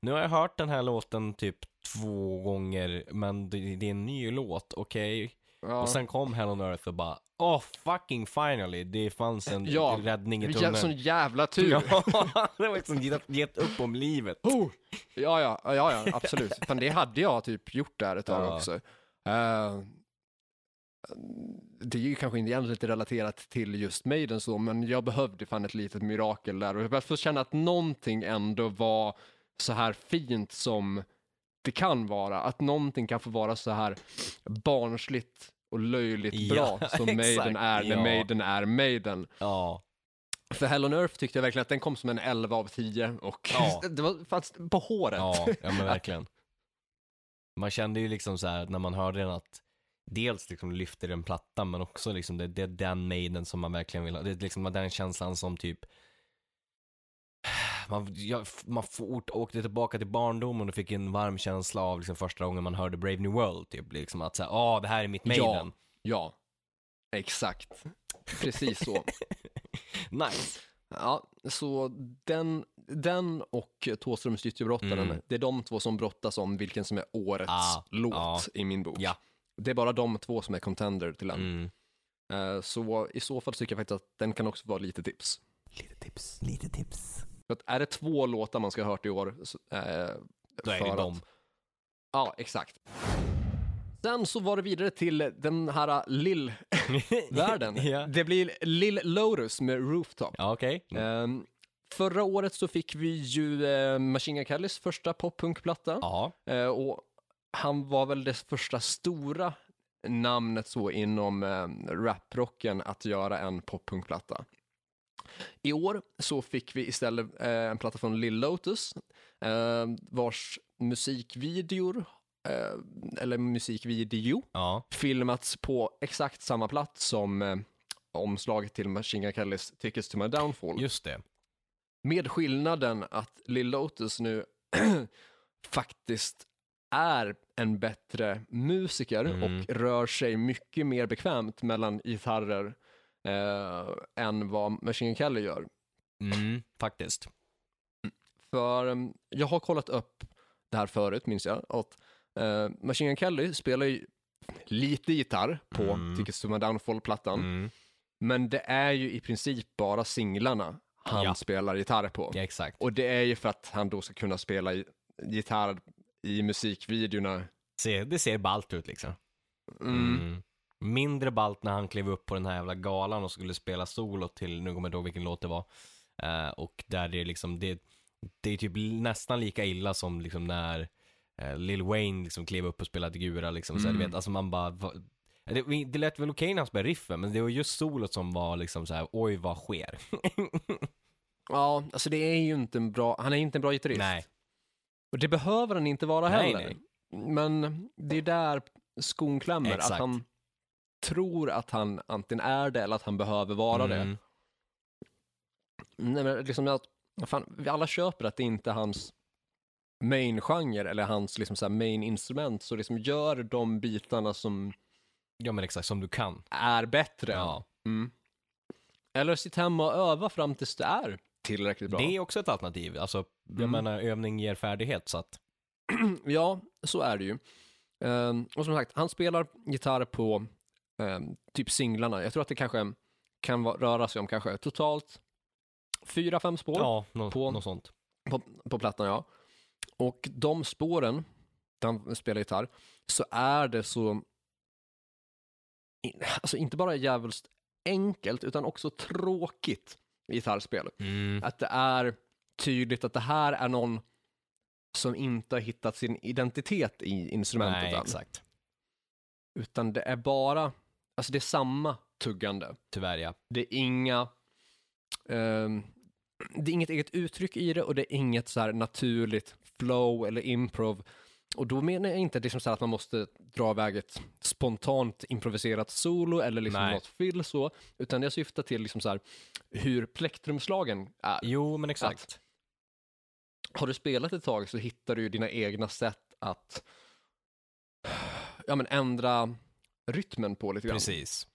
Nu har jag hört den här låten typ två gånger, men det, det är en ny låt, okej. Ja. Och sen kom Hell on Earth och bara, oh fucking finally, det fanns en Ja. räddning i tunneln. sån jävla tur. Ja, det var liksom gett, gett upp om livet. Oh! Ja, ja, ja, ja, absolut. Fan, det hade jag typ gjort där ett tag Ja. också. Eh, det är ju kanske inte egentligen relaterat till just Maiden så, men jag behövde fan ett litet mirakel där och jag började få känna att någonting ändå var så här fint som det kan vara. Att någonting kan få vara så här barnsligt och löjligt Ja, bra som Maiden är när ja. Maiden är Maiden. Ja, För Hell on Earth tyckte jag verkligen att den kom som en 11 av 10 och Ja. det var faktiskt på håret. ja, ja men verkligen. Man kände ju liksom så här när man hörde den att dels liksom lyfter den plattan men också liksom det, det är den Maiden som man verkligen vill ha. Det är liksom den känslan som typ man, jag, man fort åkte tillbaka till barndomen och fick en varm känsla av liksom första gången man hörde Brave New World typ liksom att säga, ah det här är mitt Maiden. Ja, exakt. Precis så. nice. Ja, så den, den och Thåströms gyttjebrottaren, Mm. det är de två som brottas om vilken som är årets Ah, låt ja. i min bok. Ja. Det är bara de två som är contender till den. Mm. Eh, Så i så fall tycker jag faktiskt att den kan också vara lite tips. Lite tips, lite tips. För att är det två låtar man ska ha hört i år, så, eh, Då är det att- dem. Ja, exakt. Sen så var det vidare till den här lill-världen. ja. Det blir Lill Lotus med Rooftop. ja, okej. Ehm, förra året så fick vi ju uh, Machine Gun Kellys första poppunkplatta. Ja. Eh, och han var väl det första stora namnet så inom um, raprocken att göra en poppunkplatta. I år så fick vi istället eh, en platta från Lill Lotus eh, vars musikvideor, eh, eller musikvideo, Ja. filmats på exakt samma plats som omslaget till Machine Gun Kellys Tickets to My Downfall. Just det. Med skillnaden att Lill Lotus nu faktiskt är en bättre musiker Mm. och rör sig mycket mer bekvämt mellan gitarrer eh, än vad Machine Gun Kelly gör. Mm, faktiskt. För um, jag har kollat upp det här förut, minns jag, att eh, Machine Gun Kelly spelar ju lite gitarr på Mm. Tickets to My Downfall-plattan, Mm. men det är ju i princip bara singlarna han Ja. spelar gitarr på. Ja, exakt. Och det är ju för att han då ska kunna spela gitarr i musikvideorna. Se, det ser ballt ut liksom. Mm. Mm. Mindre ballt när han klev upp på den här jävla galan och skulle spela solo till, nu kommer jag inte ihåg vilken låt det var. Eh, och där det är liksom, det, det är typ nästan lika illa som liksom när eh, Lil Wayne liksom klev upp och spelade Gura liksom. Så här, du Mm. vet, alltså man bara, va, det, det lät väl okej när han spelade riffen, men det var just solot som var liksom så här, oj vad sker? Ja, alltså det är ju inte en bra, han är inte en bra gitarrist. Nej. Och det behöver han inte vara Nej, heller. Men det är där skon klämmer, Exakt. att han tror att han antingen är det eller att han behöver vara det. Mm. Nej, men liksom att, fan, vi alla köper att det inte är hans main-genre eller hans liksom så main-instrument, så liksom gör de bitarna som Ja men exakt, som du kan. är bättre. Ja. Mm. Eller sitt hemma och öva fram tills det är tillräckligt bra. Det är också ett alternativ. Alltså, jag Mm. menar, övning ger färdighet så att, Ja, så är det ju. Ehm, och som sagt, han spelar gitarr på ehm, typ singlarna. Jag tror att det kanske kan va- röra sig om kanske totalt fyra, fem spår ja, nå- på- något sånt. på, på plattan. Ja. Och de spåren, där han spelar gitarr, så är det så, alltså inte bara jävligt enkelt, utan också tråkigt gitarrspel. Mm. Att det är tydligt att det här är någon som inte har hittat sin identitet i instrumentet Nej, än. exakt. Utan det är bara, alltså det är samma tuggande. Tyvärr ja. Det är inga, ehm, det är inget eget uttryck i det och det är inget så här naturligt flow eller improv. Och då menar jag inte liksom så att man måste dra iväg ett spontant improviserat solo eller liksom Nej. något fill så, utan jag syftar till liksom så här hur plektrumslagen är. Jo, men exakt. har du spelat ett tag så hittar du ju dina egna sätt att ja, men ändra rytmen på lite grann. Precis.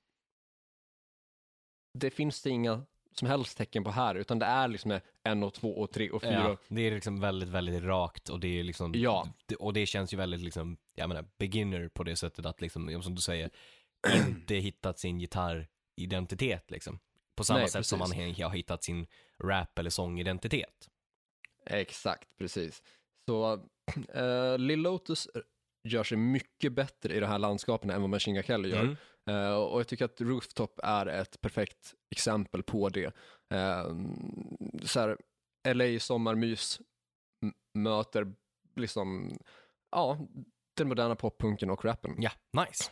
Det finns det inga som helst tecken på här, utan det är liksom en och två och tre och fyra. Ja, det är liksom väldigt, väldigt rakt och det är liksom, Ja. och det känns ju väldigt liksom, jag menar, beginner på det sättet att liksom, som du säger, inte hittat sin gitarridentitet liksom. På samma Nej, sätt som man precis. har hittat sin rap eller sångidentitet. Exakt, precis. Så uh, Lil Lotus gör sig mycket bättre i de här landskapen än vad Machine Gun Kelly gör. Mm. Eh, och jag tycker att Rooftop är ett perfekt exempel på det. Uh, så här, LA sommarmys möter liksom, ja, den moderna poppunken och rappen. Ja, nice.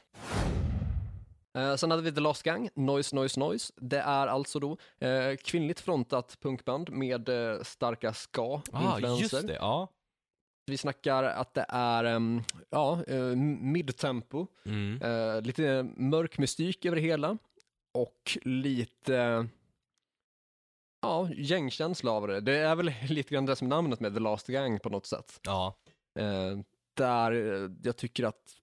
Eh, sen hade vi The Last Gang, Noise, Noise, Noise. Det är alltså då eh, kvinnligt frontat punkband med eh, starka Ah, ska-influenser. just det, ja. Vi snackar att det är um, ja, uh, midtempo, Mm. eh, lite mörk mystik över det hela och lite ja, gängkänsla av det. Det är väl lite grann det som namnet med The Last Gang på något sätt. Ja, Eh, där eh, jag tycker att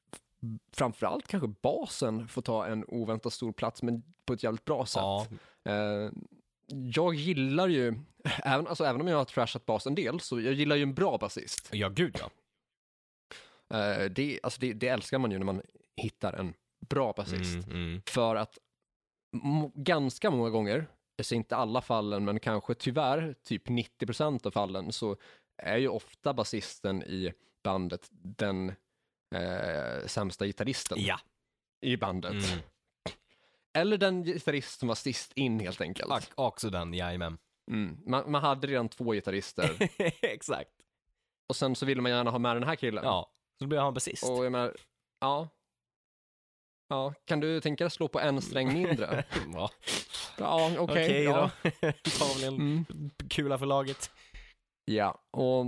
framförallt kanske basen får ta en oväntat stor plats, men på ett jävligt bra sätt. ja, Eh, jag gillar ju, även, alltså, även om jag har trashat bas en del, så jag gillar ju en bra basist. ja gud ja. Eh, det, alltså det, det älskar man ju när man hittar en bra basist. Mm, mm. För att ganska många gånger, säger inte alla fallen, men kanske tyvärr typ 90% av fallen så är ju ofta basisten i bandet den eh, sämsta gitarristen Ja. i bandet. Mm. Eller den gitarrist som var sist in helt enkelt. Också den, jajamän. Mm. Man, man hade redan två gitarrister Exakt. och sen så ville man gärna ha med den här killen. Ja, så blir han basist. Och jag menar, ja. Ja, kan du tänka dig att slå på en sträng mindre? ja. ja, okej. Okej ja. då. Mm. kula för laget. Ja, och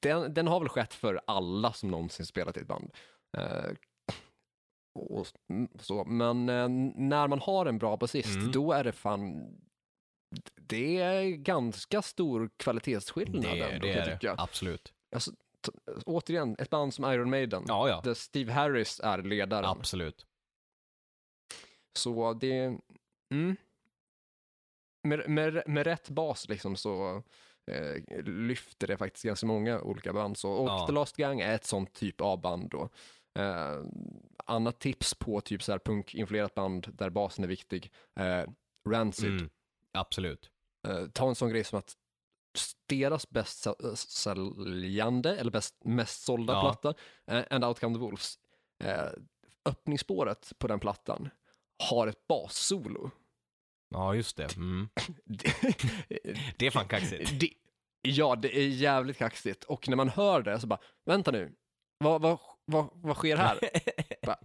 den, den har väl skett för alla som någonsin spelat i ett band. Eh, och så. Men eh, när man har en bra basist, Mm. då är det fan, det är ganska stor kvalitetsskillnad Det, ändå, det kan jag tycka. absolut. Alltså, återigen, ett band som Iron Maiden, Ja, ja. där Steve Harris är ledaren. Absolut. Så det, mm. med, med, med rätt bas liksom så eh, lyfter det faktiskt ganska många olika band. Så, och Ja. The Last Gang är ett sånt typ av band då. Eh, annat tips på typ så här punkinfluerat band där basen är viktig. Eh, Rancid. Mm. Absolut. Eh, ta en sån grej som att deras bäst säl- säljande, eller bäst, mest sålda Ja. platta, eh, And Out Come the Wolves. Eh, öppningsspåret på den plattan har ett bassolo. Ja, just det. Mm. Det, Det är fan kaxigt. det, ja, det är jävligt kaxigt. Och när man hör det så bara, vänta nu, vad, vad, vad, vad sker här? Bara,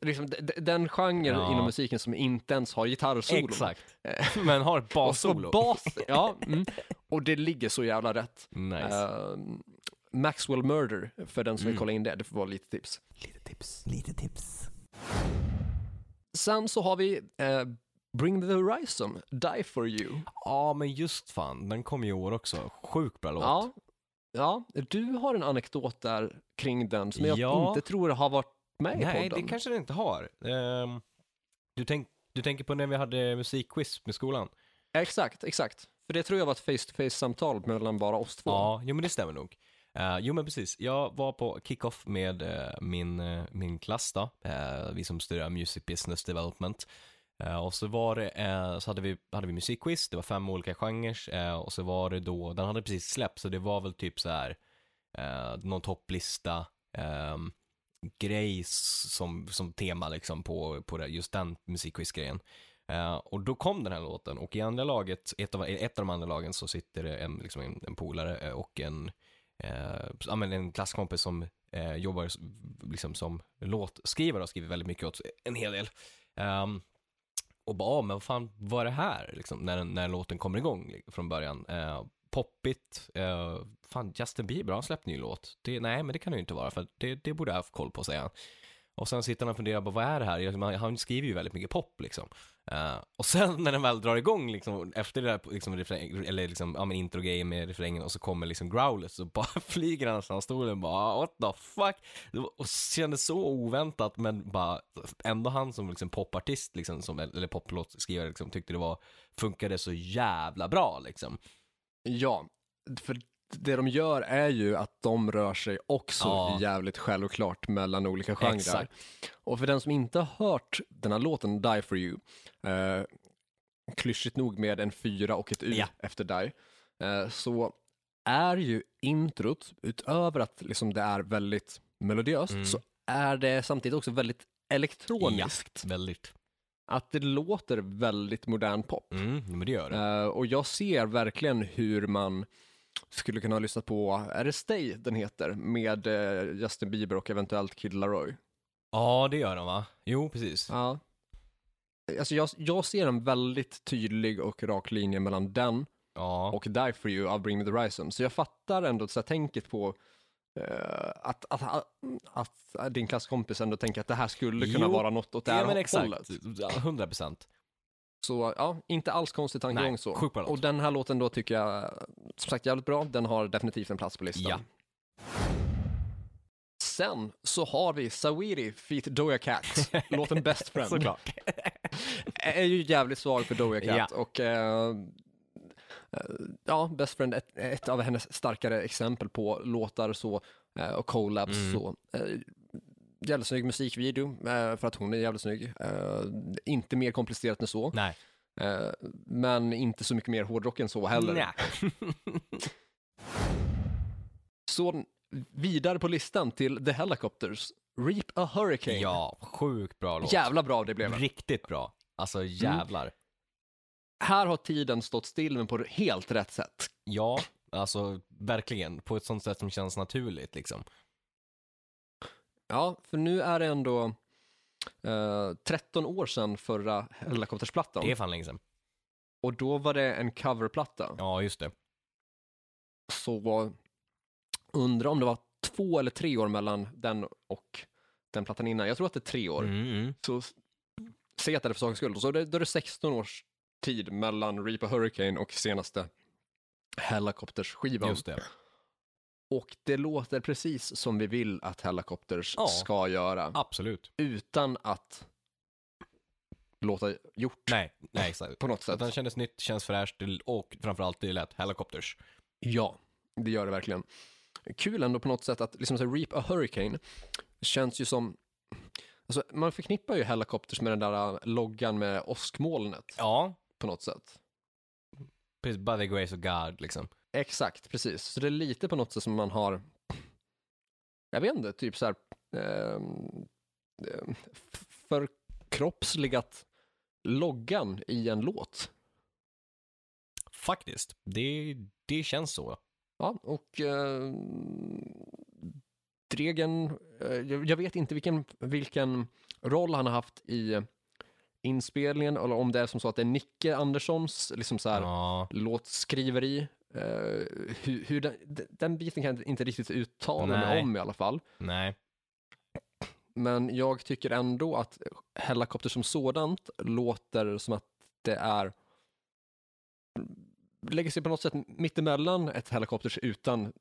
liksom, den genre Ja. inom musiken som inte ens har gitarrsolo. Exakt. Eh, Men har ett och så bassolo. bas, ja, mm, och det ligger så jävla rätt. Nice. Eh, Maxwell Murder, för den som vill Mm. kolla in det, det får vara lite tips. Lite tips. Lite tips. Sen så har vi eh, Bring the Horizon, Die for you. Ja, men just fan. Den kom ju i år också. Sjukt bra låt. Ja, ja, du har en anekdot där kring den som jag Ja. inte tror har varit med i Nej, podden. det kanske den inte har. Ehm, du, tänk, du tänker på när vi hade musikquiz med skolan? Exakt, exakt. För det tror jag var ett face-to-face-samtal mellan bara oss två. Ja, jo men det stämmer nog. Eh, jo men precis, jag var på kick-off med eh, min, eh, min klass då, eh, vi som studerar Music Business Development. Eh, och så var det, eh, så hade vi, hade vi musikquiz, det var fem olika genrer eh, och så var det då, den hade precis släppt så det var väl typ så här eh, någon topplista ehm, grej som, som tema liksom på, på det, just den musikquizgrejen. Uh, och då kom den här låten och i andra laget, ett av, ett av de andra lagen så sitter det en, liksom en, en polare eh, och en, eh, men en klasskompis som uh, jobbar liksom som låtskrivare och skriver väldigt mycket åt en hel del. Um, och bara, ah, men vad fan, var det här? Liksom, när, när låten kommer igång från början. Poppigt, Uh, fan Justin Bieber har släppt ny låt. Det, nej, men det kan det ju inte vara för det, det borde jag ha haft koll på säger han. Och sen sitter han och funderar på vad är det här? Liksom, han skriver ju väldigt mycket pop liksom. Uh, och sen när den väl drar igång liksom, efter det där liksom, refräng, eller liksom, ja men intro med refrängen och så kommer liksom growlet så bara flyger han från stolen bara ah, what the fuck? Det var, och kändes så oväntat men bara ändå han som liksom popartist liksom, som, eller poplåtskrivare liksom, tyckte det var, funkade så jävla bra liksom. Ja, för det de gör är ju att de rör sig också Ja. jävligt självklart mellan olika genrer. Exakt. Och för den som inte har hört den här låten Die For You, eh, klyschigt nog med en fyra och ett U Ja. efter Die, eh, så är ju introt, utöver att liksom det är väldigt melodiöst, Mm. så är det samtidigt också väldigt elektroniskt. Väldigt. Att det låter väldigt modern pop. Mm, men det gör det. Eh, och jag ser verkligen hur man skulle kunna ha lyssnat på, är det Stay den heter, med eh, Justin Bieber och eventuellt Kid Laroi. Ja, det gör de va? Jo, precis. Ja. Alltså jag, jag ser en väldigt tydlig och rak linje mellan den Ja. och Die For You av Bring Me The Horizon. Så jag fattar ändå så här, tänket på att, att, att, att din klasskompis ändå tänker att det här skulle kunna Jo, vara något åt det här ja men hållet. exakt. Ja, 100 procent. Så ja, inte alls konstig tankegång så. Och den här låten då tycker jag, som sagt jävligt bra, den har definitivt en plats på listan. Ja. Sen så har vi Sawiri feat Doja Cat, låten Best Friend. Såklart. är ju jävligt svag för Doja Cat Ja. och eh, eh, ja, Best Friend ett, ett av hennes starkare exempel på låtar så eh, och collabs Mm. så. Eh, jävligt snygg musikvideo eh, för att hon är jävligt snygg. Eh, inte mer komplicerat än så. Nej. Eh, men inte så mycket mer hårdrock än så heller. Nej. Så vidare på listan till The Helicopters, Reap a Hurricane. ja, sjukt bra låt. Jävla bra det blev. Riktigt bra. Alltså Mm. Här har tiden stått still men på helt rätt sätt. Ja, alltså verkligen. På ett sånt sätt som känns naturligt liksom. Ja, för nu är det ändå eh, 13 år sedan förra Helicoptersplattan. Det är fan länge sedan. Och då var det en coverplatta. Ja, just det. Så undrar om det var två eller tre år mellan den och den plattan innan. Jag tror att det är tre år. Mm, mm. Så s- säg att det är för sakens skull. Så då är det 16 års tid mellan Reaper Hurricane och senaste Helicopters-skivan. Just det. Och det låter precis som vi vill att Helicopters Ja. ska göra. Absolut. Utan att låta gjort Nej, nej exakt. på något sätt. den kändes nytt, känns fräscht och framförallt det lät Helicopters. Ja, det gör det verkligen. Kul ändå på något sätt att liksom så Reap a Hurricane känns ju som Alltså, man förknippar ju Helicopters med den där äh, loggan med åskmolnet Ja, på något sätt. precis. By the grace of God liksom. Exakt, precis. Så det är lite på något sätt som man har, jag vet inte, typ så här f- förkroppsligat loggan i en låt. Faktiskt. Det, det känns så. Ja, och eh, Dregen, eh, jag vet inte vilken, vilken roll han har haft i inspelningen, eller om det är som så att det är Nicke Anderssons liksom så här, Ja, låtskriveri. Eh, hur, hur den, den biten kan jag inte riktigt uttala mig Nej. om i alla fall. nej. Men jag tycker ändå att Helicopter som sådant låter som att det är lägger sig på något sätt mittemellan ett Helicopters utan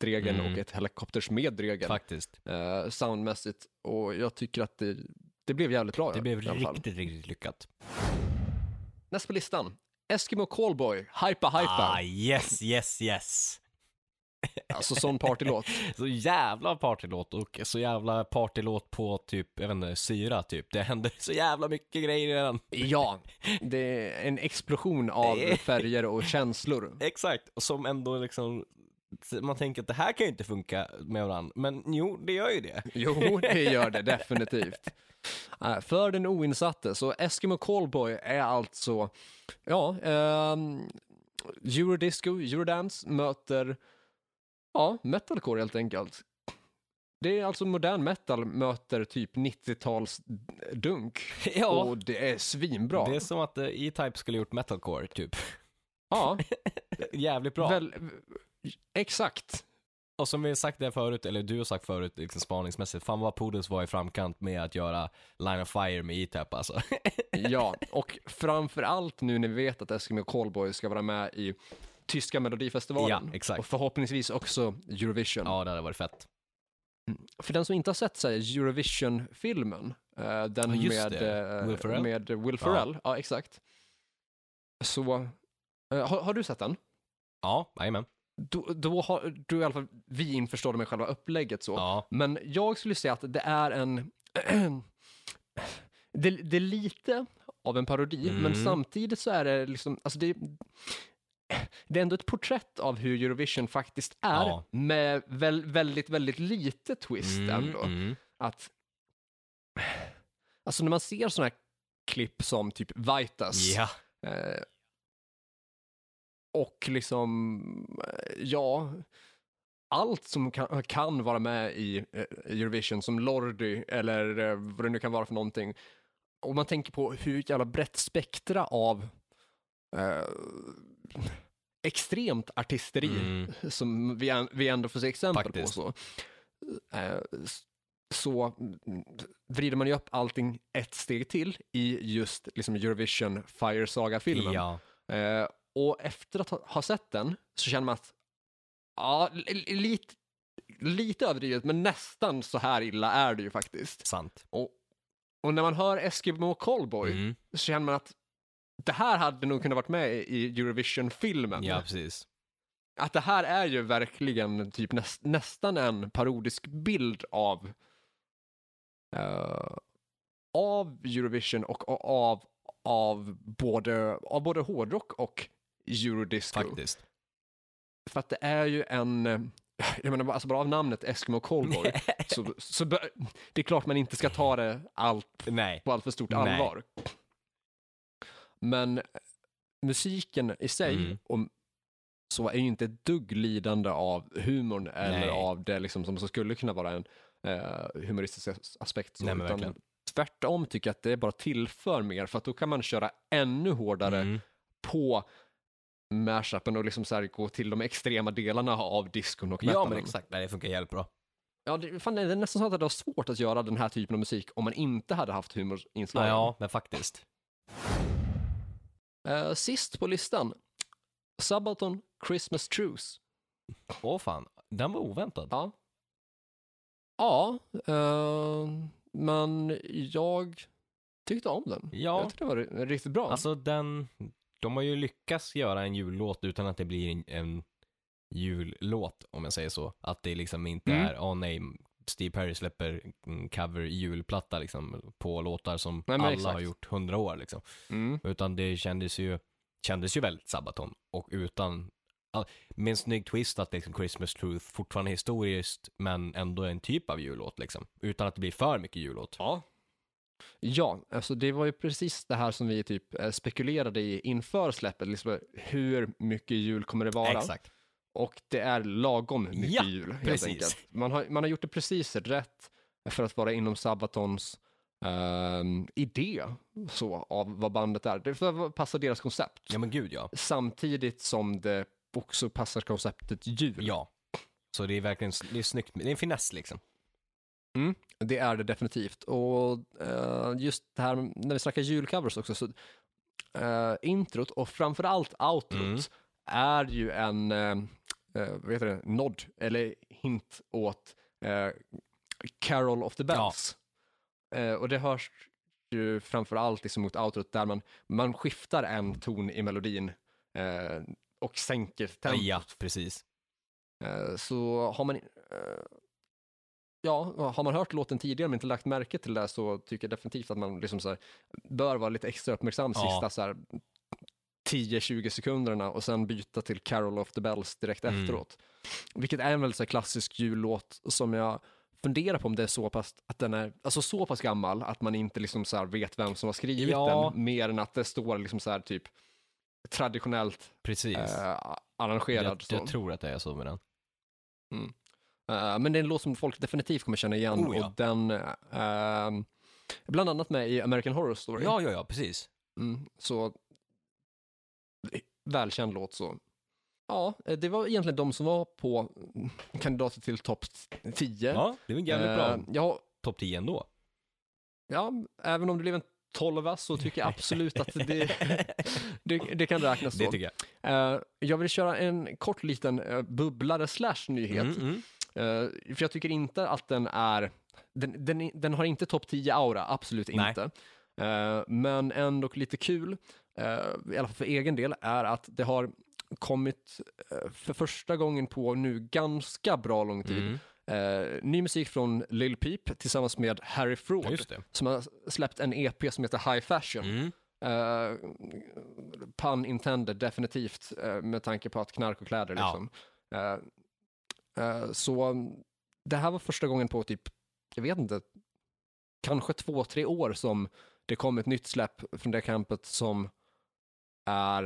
Dregen Mm. och ett Helicopters med Dregen Faktiskt. eh, soundmässigt och jag tycker att det, det blev jävligt bra. Det blev riktigt, riktigt lyckat. Näst på listan, Eskimo Callboy, Hypa Hypa. Ah, yes, yes, yes. Alltså sån partylåt. Så jävla partylåt och så jävla partylåt på typ, jag vet inte, syra typ. Det händer så jävla mycket grejer i den. Ja, det är en explosion av färger och känslor. Exakt, och som ändå liksom, man tänker att det här kan ju inte funka med varandra, men jo, det gör ju det. Jo, det gör det definitivt. Eh, För den oinsatte, så Eskimo Callboy är alltså, ja, ehm, Eurodisco, Eurodance möter, ja, metalcore helt enkelt. Det är alltså modern metal möter typ 90-tals dunk Ja, och det är svinbra. det är som att eh, E-Type skulle gjort metalcore typ. Ja, Jävligt bra. väl, exakt. Och som vi sagt det förut, eller du har sagt förut, liksom spaningsmässigt, fan vad Poodles var i framkant med att göra Line of Fire med E-Tap alltså. Ja, och framför allt nu när vi vet att Eskimo Callboy ska vara med i tyska melodifestivalen. Ja, exakt. Och förhoppningsvis också Eurovision. ja, det hade varit fett. För den som inte har sett så Eurovision-filmen, eh, den Ja, just med, eh, Will Ferrell? med Will Ferrell, ja, exakt. Så, eh, har, har du sett den? Ja, jajamän. Då, då har du i alla fall vi införstådda med själva upplägget så. Ja, Men jag skulle säga att det är en... det, det är lite av en parodi, Mm. men samtidigt så är det liksom, alltså det, det är ändå ett porträtt av hur Eurovision faktiskt är, Ja. med väl, väldigt, väldigt lite twist mm, ändå. mm. Att, alltså när man ser sådana här klipp som typ Vitas, Ja, Eh, och liksom, ja, allt som kan, kan vara med i eh, Eurovision, som Lordi eller eh, vad det nu kan vara för någonting. Och man tänker på hur jävla brett spektra av eh, extremt artisteri Mm. som vi, vi ändå får se exempel Faktiskt. på. Så, eh, så vrider man ju upp allting ett steg till i just liksom Eurovision Fire Saga-filmen. ja. Eh, och efter att ha, sett den så känner man att, ja, li- li- lite, lite överdrivet, men nästan så här illa är det ju faktiskt. sant. Och, och när man hör Eskimo Callboy Mm. så känner man att det här hade nog kunnat varit med i Eurovision-filmen. Ja, precis. Att det här är ju verkligen typ näst, nästan en parodisk bild av eh, av Eurovision och och av, av, både, av både hårdrock och eurodisco. Faktiskt. För att det är ju en, eh, jag menar alltså bara av namnet Eskimo Callboy, så, så det är klart man inte ska ta det allt Nej. på allt för stort Nej. allvar. Men eh, musiken i sig Mm. och så är ju inte ett dugg lidande av humorn eller Nej. av det liksom som skulle kunna vara en eh, humoristisk as- aspekt. Så, Nej, utan verkligen. tvärtom tycker jag att det bara tillför mer för att då kan man köra ännu hårdare Mm. på mashupen och liksom så här gå till de extrema delarna av diskon och Ja, metalen. men exakt. Nej, det funkar jävligt bra. Ja, det, fan, det är nästan så att det var svårt att göra den här typen av musik om man inte hade haft humorinslag. Ja, ja, men faktiskt. Eh, sist på listan, Sabaton Christmas Truce. Åh fan, den var oväntad. Ja. Ja, eh, men jag tyckte om den. Ja. Jag tyckte det var ri- riktigt bra. Alltså den, de har ju lyckats göra en jullåt utan att det blir en, en jullåt, om jag säger så. Att det liksom inte Mm. är, åh nej, Steve Perry släpper en cover julplatta liksom på låtar som Nej, alla exakt. har gjort hundra år liksom. mm. Utan det kändes ju, kändes ju väldigt Sabaton och utan, med en snygg twist att liksom Christmas Truth fortfarande är historiskt men ändå en typ av jullåt liksom. Utan att det blir för mycket jullåt. Ja. Ja, alltså det var ju precis det här som vi typ eh, spekulerade i inför släppet. Liksom, hur mycket jul kommer det vara? Exakt. Och det är lagom mycket Ja, jul helt precis. enkelt. Man har, man har gjort det precis rätt för att vara inom Sabatons ehm, idé så, av vad bandet är. Det får passa deras koncept. Ja men gud ja. Samtidigt som det också passar konceptet jul. Ja. Så det är verkligen, det är snyggt, det är en finess liksom. Det är det definitivt. Och eh, just det här när vi snackar julcovers också, så uh, introt och framförallt outrot Mm. är ju en uh, vad heter det, nod eller hint åt Carol of the Bells. Eh, och det hörs ju framförallt liksom mot outrot där man, man skiftar en ton i melodin och sänker tempot. Ja, precis. Så har man, ja, har man hört låten tidigare men inte lagt märke till det så tycker jag definitivt att man liksom så här, bör vara lite extra uppmärksam Ja. sista så här 10-20 sekunderna och sen byta till Carol of the Bells direkt Mm. efteråt. Vilket är en väldigt så här, klassisk jullåt som jag funderar på om det är så pass, att den är, alltså så pass gammal att man inte liksom så vet vem som har skrivit Ja. den, mer än att det står liksom så typ traditionellt Precis. eh, arrangerad. jag, jag tror att det är så med den. Eh, men det är en låt som folk definitivt kommer känna igen Oh, ja. och den uh, bland annat med i American Horror Story. Ja, ja, ja, precis. Mm, så välkänd låt så. Ja, eh, det var egentligen de som var på kandidater till topp 10. Ja, det var en jävligt bra Eh, ja, topp 10 ändå. ja, även om det blev en tolva så tycker jag absolut att det, det, det kan räknas Det så. tycker jag. Eh, jag vill köra en kort liten uh, bubblare slash nyhet. Mm, mm. Eh, för jag tycker inte att den är, den, den, den har inte topp 10-aura, absolut Nej. inte. Eh, men ändå lite kul, eh, i alla fall för egen del, är att det har kommit för första gången på nu ganska bra lång tid Mm. eh, ny musik från Lil Peep tillsammans med Harry Fraud Ja, som har släppt en EP som heter High Fashion. Mm. Uh, pun intended, definitivt, eh, med tanke på att knark och kläder Ja. liksom. Eh, så det här var första gången på typ, jag vet inte, kanske två, tre år som det kom ett nytt släpp från det campet som är,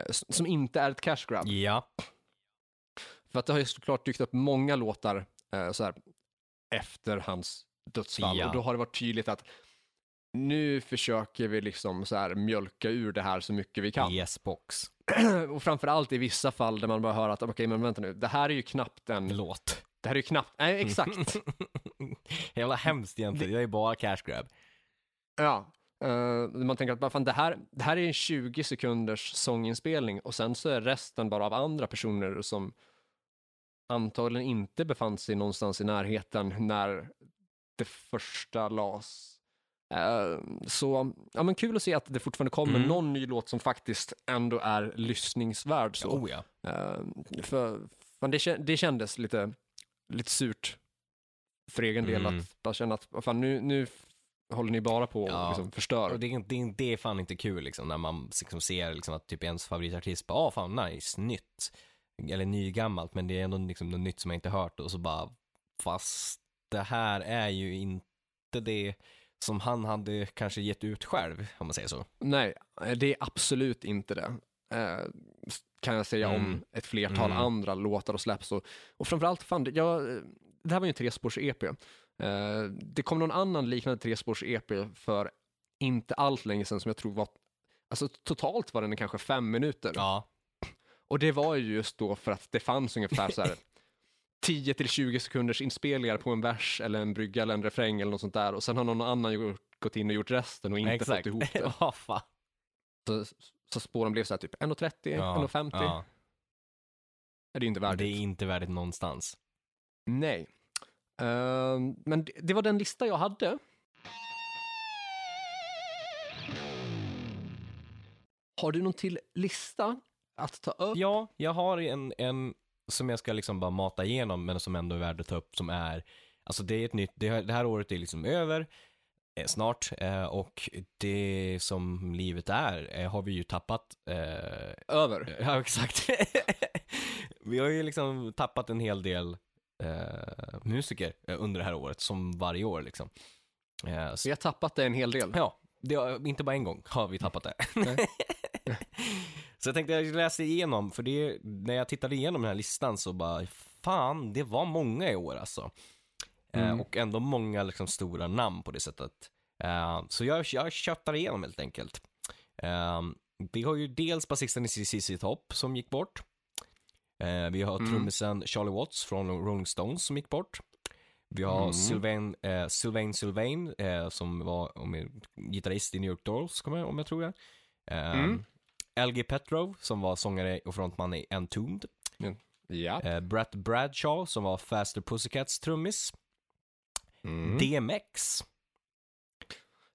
eh, som inte är ett cash grab. Ja, För att det har ju såklart dykt upp många låtar eh, så här, efter hans dödsfall Ja. och då har det varit tydligt att nu försöker vi liksom så här mjölka ur det här så mycket vi kan. yes box. och framförallt i vissa fall där man bara hör att okej, men vänta nu, det här är ju knappt en, Låt. det här är ju knappt, nej exakt, Jävla hemskt egentligen, det är bara cash grab. ja. Eh, man tänker att fan, det, här, det här är en 20 sekunders sånginspelning och sen så är resten bara av andra personer som antagligen inte befann sig någonstans i närheten när det första las. Eh, så, ja men kul att se att det fortfarande kommer Mm. någon ny låt som faktiskt ändå är lyssningsvärd. Så. Oh ja. Eh, för, för det, det kändes lite, lite surt för egen del Mm. att bara känna att fan, nu, nu håller ni bara på Ja. och liksom förstör. Och det, det, det är fan inte kul liksom när man liksom ser liksom att typ ens favoritartist bara, ah fan nice, nytt. Eller nygammalt, men det är ändå liksom något nytt som jag inte hört och så bara, fast det här är ju inte det som han hade kanske gett ut själv, om man säger så. Nej, eh, det är absolut inte det. Eh, kan jag säga om Mm. ett flertal Mm. andra låtar och släpps. Och, och framförallt, fan, det- jag, det här var ju en trespårs-EP. Eh, det kom någon annan liknande trespårs-EP för inte allt länge sedan som jag tror var, alltså totalt var den kanske fem minuter. Ja. Och det var ju just då för att det fanns ungefär så här 10 till 20 sekunders inspelningar på en vers eller en brygga eller en refräng eller något sånt där och sen har någon annan gjort, gått in och gjort resten och inte Exakt. fått ihop det. Ja, fan. Så, så spåren blev så här typ 1.30, Ja, 1.50. ja. Är det inte Det värdigt? är inte värdigt någonstans. Nej. Ehm, men det, det var den lista jag hade. Har du någon till lista att ta upp? Ja, jag har en, en som jag ska liksom bara mata igenom, men som ändå är värd att ta upp, som är, alltså det är ett nytt, det här, det här året är liksom över, eh, snart, eh, och det som livet är, eh, har vi ju tappat, eh, Över. ja exakt. vi har ju liksom tappat en hel del eh, musiker eh, under det här året, som varje år liksom. Så, Vi har tappat det en hel del. ja, det inte bara en gång har vi tappat det. Så jag tänkte jag läser igenom, för det, när jag tittade igenom den här listan så bara, fan, det var många i år alltså. Eh, Mm. och ändå många liksom stora namn på det sättet. Eh, så jag, jag köttar igenom helt enkelt. Eh, vi har ju dels basisten i CC Top som gick bort. Eh, vi har Mm. trummisen Charlie Watts från Rolling Stones som gick bort. Vi har Mm. Sylvain, eh, Sylvain Sylvain eh, som var om jag, gitarrist i New York Dolls, kommer jag- om jag tror det. Eh, Mm. LG Petrov som var sångare och frontman i Entombed. Ja. Eh, Brett Bradshaw som var Faster Pussycats trummis. Mm. DMX,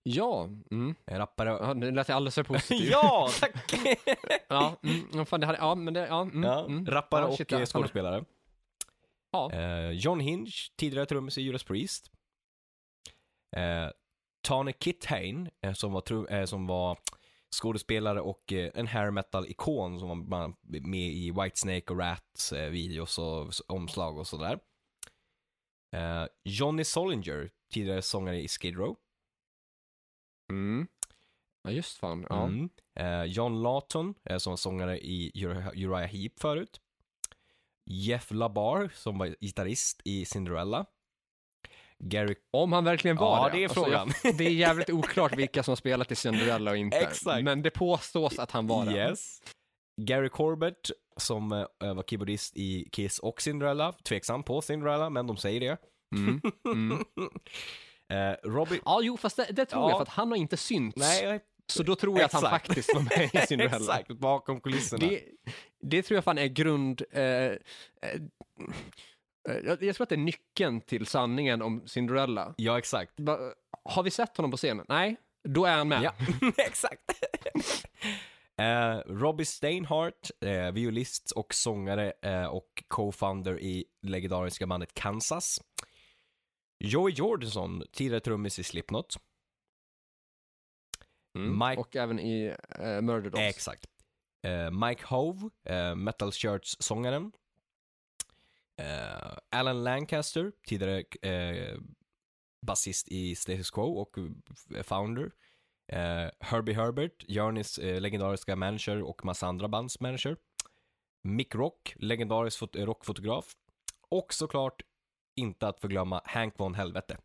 Ja. Mm. rappare. ja, det lät alldeles för positivt. ja, tack! ja, mm, fan, det hade, ja, men det, ja, mm, ja, mm. rappare och shit, skådespelare. Ja. Eh, John Hinge, tidigare trummis i Judas Priest. Eh, Tane Kithane, eh, som, var tru- eh, som var skådespelare och eh, en hair metal-ikon som var med i Whitesnake och Rats eh, videos och omslag och sådär. Eh, Johnny Solinger, tidigare sångare i Skid Row. Mm. Ja, just fan. Ja. Mm. John Lawton, eh, som var sångare i Uri- Uriah Heep förut. Jeff LaBar, som var gitarrist i Cinderella. Gary... Om han verkligen var Ja, det. det är Alltså, frågan. jag, det är jävligt oklart vilka som har spelat i Cinderella och inte. Exakt. Men det påstås att han var. Yes. Gary Corbett, som uh, var keyboardist i Kiss och Cinderella, tveksam på Cinderella, men de säger det. Mm. Mm. uh, Robbie... Ja, jo, fast det, det tror Ja. jag för att han har inte synts. Nej, Så då tror jag att han Exakt. faktiskt var med i Cinderella. exakt, bakom kulisserna. Det, det tror jag fan är grund... Eh, eh, eh, jag, jag tror att det är nyckeln till sanningen om Cinderella. Ja, exakt. Va, har vi sett honom på scenen? Nej, då är han med. Ja, exakt. Eh, Robbie Steinhardt, eh, violist och sångare eh, och co-founder i legendariska bandet Kansas. Joey Jordison, tidigare trummis i Slipknot. Mm. Mike- Och även i eh, Murder Dolls. Exakt. Eh, Mike Hove, eh, Metal Church-sångaren. Eh, Alan Lancaster, tidigare eh, basist i Status Quo och eh, founder. Eh, Herbie Herbert, Journeys legendariska manager och massa andra bands manager. Mick Rock, legendarisk fot- rockfotograf. Och såklart, inte att förglömma, Hank von Helvete.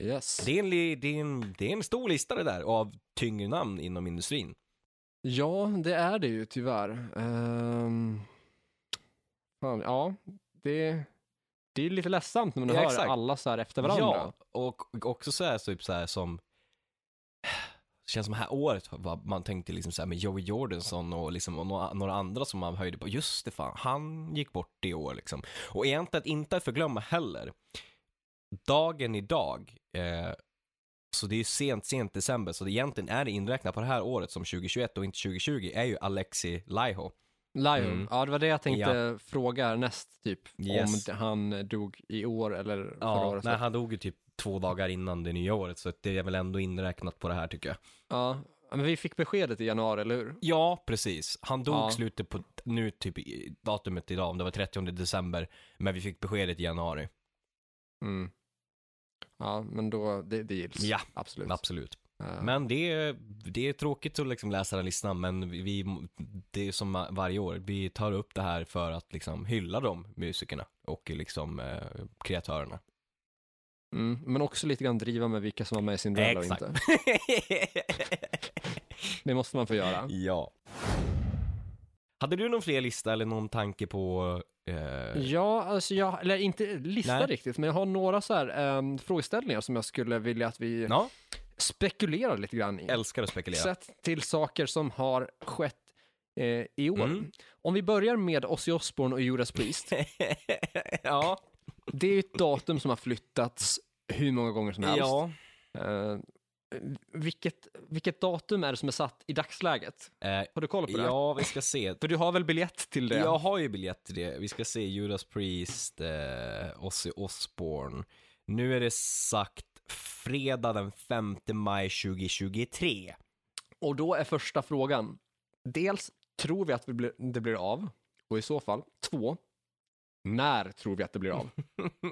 Yes. Det är, en, det, är en, det är en stor lista det där av tyngre namn inom industrin. Ja, det är det ju tyvärr. Ehm, fan, ja, det, det är lite ledsamt när man Ja, hör exakt. alla så här efter varandra. Ja, och också så här, typ så här som det känns som här året, vad man tänkte liksom så här med Joey Jordison och liksom och några, några andra som man höjde på. Just det fan, han gick bort i år liksom. Och egentligen inte att förglömma heller. Dagen idag, eh, så det är ju sent, sent december, så det egentligen är det inräknat på det här året som 2021 och inte 2020, är ju Alexi Laiho. Lion, Mm. ja det var det jag tänkte fråga härnäst, typ. Yes. Om han dog i år eller förra Ja, året. nej, han dog ju typ två dagar innan det nya året, så det är väl ändå inräknat på det här tycker jag. Ja, men vi fick beskedet i januari, eller hur? Ja, precis. Han dog Ja. slutet på, nu typ datumet idag, om det var 30 december, men vi fick beskedet i januari. Mm. Ja, men då, det, det gills. Ja, absolut. Absolut. Eh, Men det är, det är tråkigt att liksom läsa den listan, men vi, det är som varje år, vi tar upp det här för att liksom hylla de musikerna och liksom eh, kreatörerna. mm, men också lite grann driva med vilka som var med i Cinderella och Exakt. inte. Det måste man få göra. ja. Hade du någon fler lista eller någon tanke på eh, Ja, alltså jag, eller inte lista Nej. riktigt, men jag har några så här ehm, frågeställningar som jag skulle vilja att vi Ja, spekulerar lite grann i. älskar att spekulera. Sett till saker som har skett eh, i år. Mm. Om vi börjar med Ozzy Osbourne och Judas Priest. ja, Det är ju ett datum som har flyttats hur många gånger som helst. ja. Eh, vilket, vilket datum är det som är satt i dagsläget? Eh, Har du koll på det? ja, vi ska se. För du har väl biljett till det? Jag har ju biljett till det. Vi ska se Judas Priest, eh, Ozzy Osbourne. Nu är det sagt fredag den 5 maj 2023. Och då är första frågan, dels tror vi att vi blir, det blir av? Och i så fall, två, när tror vi att det blir av?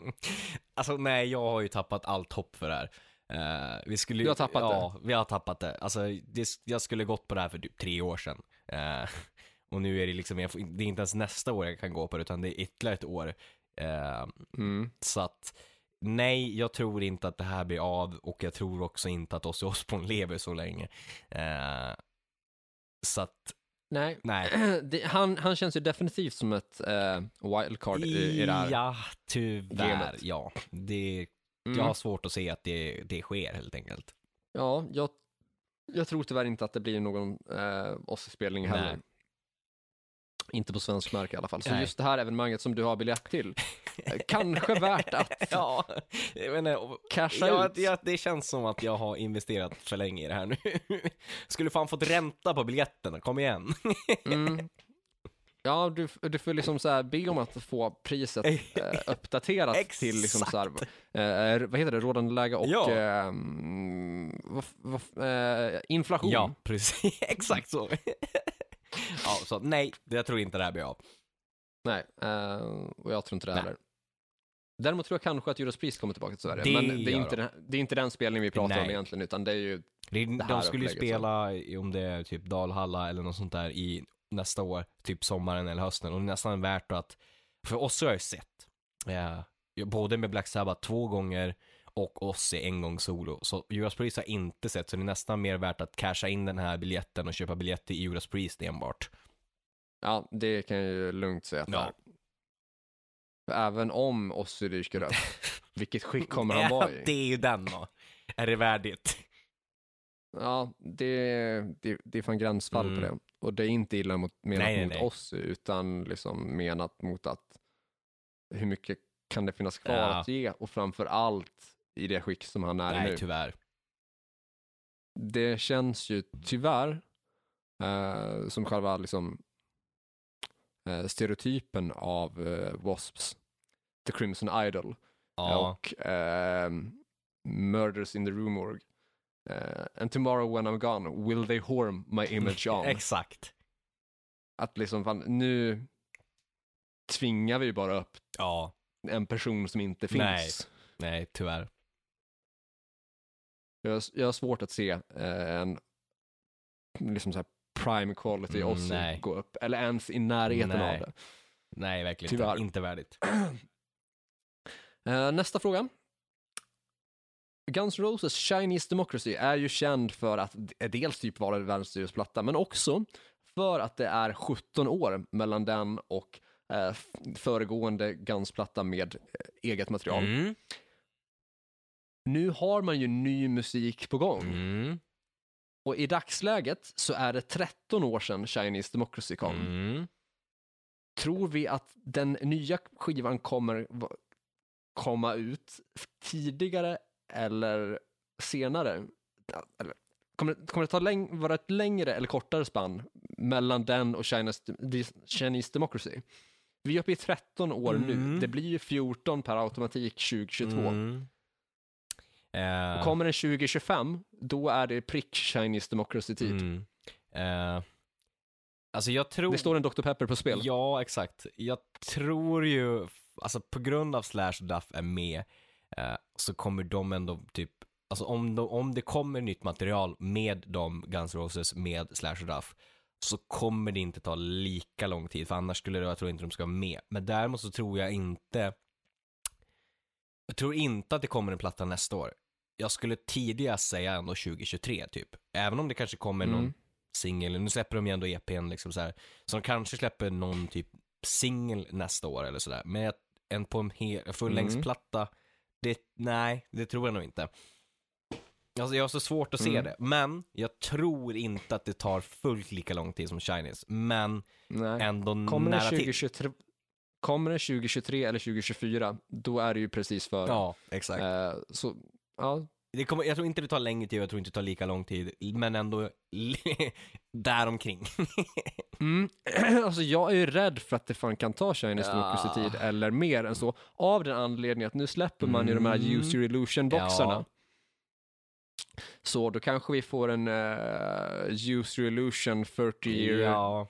alltså nej, jag har ju tappat allt hopp för det här. Eh, vi skulle, Du har tappat ja, vi har tappat det. Alltså, det, jag skulle gått på det här för typ tre år sedan. Eh, och nu är det liksom, jag får- det är inte ens nästa år jag kan gå på det, utan det är ytterligare ett år. Eh, Mm. Så att nej, jag tror inte att det här blir av och jag tror också inte att Ozzy Osbourne lever så länge. Eh, så att, Nej, nej. det, han, han känns ju definitivt som ett eh, wildcard i, i det här. Ja, tyvärr. gamet. Ja, det, Mm. jag har svårt att se att det, det sker helt enkelt. Ja, jag, jag tror tyvärr inte att det blir någon eh, Ozzy-spelning heller. Inte på svensk mark i alla fall. Så Nej. just det här evenemanget som du har biljett till, eh, kanske värt att ja, jag menar, casha ja, ut. ja, det känns som att jag har investerat för länge i det här nu. Skulle fan fått ränta på biljetterna, kom igen. Mm. Ja, du, du får liksom så här be om att få priset eh, uppdaterat till liksom så här, eh, vad heter det, rådande läge och Ja. eh, vad, vad, eh, inflation. Ja, precis. Exakt så. Ja, så nej, jag tror inte det här blir av. Nej, eh, och jag tror inte det heller. Däremot tror jag kanske att Judas Priest kommer tillbaka till Sverige. Det men det är, inte den, det är inte den spelningen vi pratar om Nej. egentligen, utan det är ju, Det, Det här de skulle ju spela, i- om det är typ Dalhalla eller något sånt där i nästa år, typ sommaren eller hösten. Och nästan värt att, för oss har jag ju sett, eh, både med Black Sabbath två gånger och Ozzy en gång solo. Så Judas Priest har jag inte sett, så det är nästan mer värt att casha in den här biljetten och köpa biljett till Judas Priest enbart. Ja, det kan jag ju lugnt säga att Ja. För Även om Ozzy dyker upp, vilket skick kommer han vara i? det är ju den då. Är det värdigt? Ja, det, det, det är fan gränsfall Mm. på det. Och det är inte illa mot, menat Nej, nej, mot nej. Ozzy, utan liksom menat mot att hur mycket kan det finnas kvar Ja. att ge och framför allt i det skick som han är Nej, nu. tyvärr. det känns ju tyvärr eh, som själva liksom, eh, stereotypen av eh, Wasps, The Crimson Idol Ja, och eh, Murders in the Rue Morgue. Eh, and tomorrow when I'm gone, will they harm my image on? exakt. Att liksom, fan, nu tvingar vi bara upp Ja, en person som inte finns. Nej. nej, tyvärr. Jag, har- jag har svårt att se eh, en liksom så prime quality Mm, nej. gå upp, eller ens i närheten Nej. av det. Nej, verkligen Tyvärr. inte. Inte värdigt. Eh, nästa fråga. Guns N' Roses Chinese Democracy är ju känd för att dels typ vara världens dyraste platta, men också för att det är 17 år mellan den och eh, föregående Guns-platta med eh, eget material. Mm. Nu har man ju ny musik på gång. Mm. Och i dagsläget så är det 13 år sedan Chinese Democracy kom. Mm. Tror vi att den nya skivan kommer komma ut tidigare eller senare? Eller, kommer, kommer det ta läng- vara ett längre eller kortare spann mellan den och Chinese, Chinese Democracy? Vi är uppe i 13 år nu. Mm. Det blir ju 14 per automatik 2022. Mm. Eh, Kommer den 2025, då är det prick Chinese Democracy-tid. mm. Eh, alltså jag tror... Det står en Dr. Pepper på spel. Ja, exakt. Jag tror ju, alltså på grund av Slash och Duff är med, eh, så kommer de ändå typ, alltså om, de, om det kommer nytt material med de Guns Roses med Slash och Duff, så kommer det inte ta lika lång tid, för annars skulle det, jag tror inte de ska vara med. Men däremot så tror jag inte, jag tror inte att det kommer en platta nästa år. Jag skulle tidigast säga ändå 2023 typ. Även om det kanske kommer någon Mm. singel, nu släpper de ju ändå EPn liksom så här. Så de kanske släpper någon typ singel nästa år eller sådär. Men en på en hel, fullängdsplatta, det, nej, det tror jag nog inte. Alltså jag har så svårt att se Mm. det, men jag tror inte att det tar fullt lika lång tid som Chinese. Men Nej. ändå Kommer nära till. 2023, kommer den 2023 eller 2024, då är det ju precis före. Ja, exakt. Eh, så, ja, Det kommer, jag tror inte det tar längre tid och jag tror inte det tar lika lång tid, men ändå däromkring. mm. alltså jag är ju rädd för att det fan kan ta Chinese Ja. Democracy-tid eller mer än så. Av den anledningen att nu släpper man ju de här Mm. Use Your Illusion-boxarna. Ja. Så då kanske vi får en uh, Your Illusion 40 year Ja,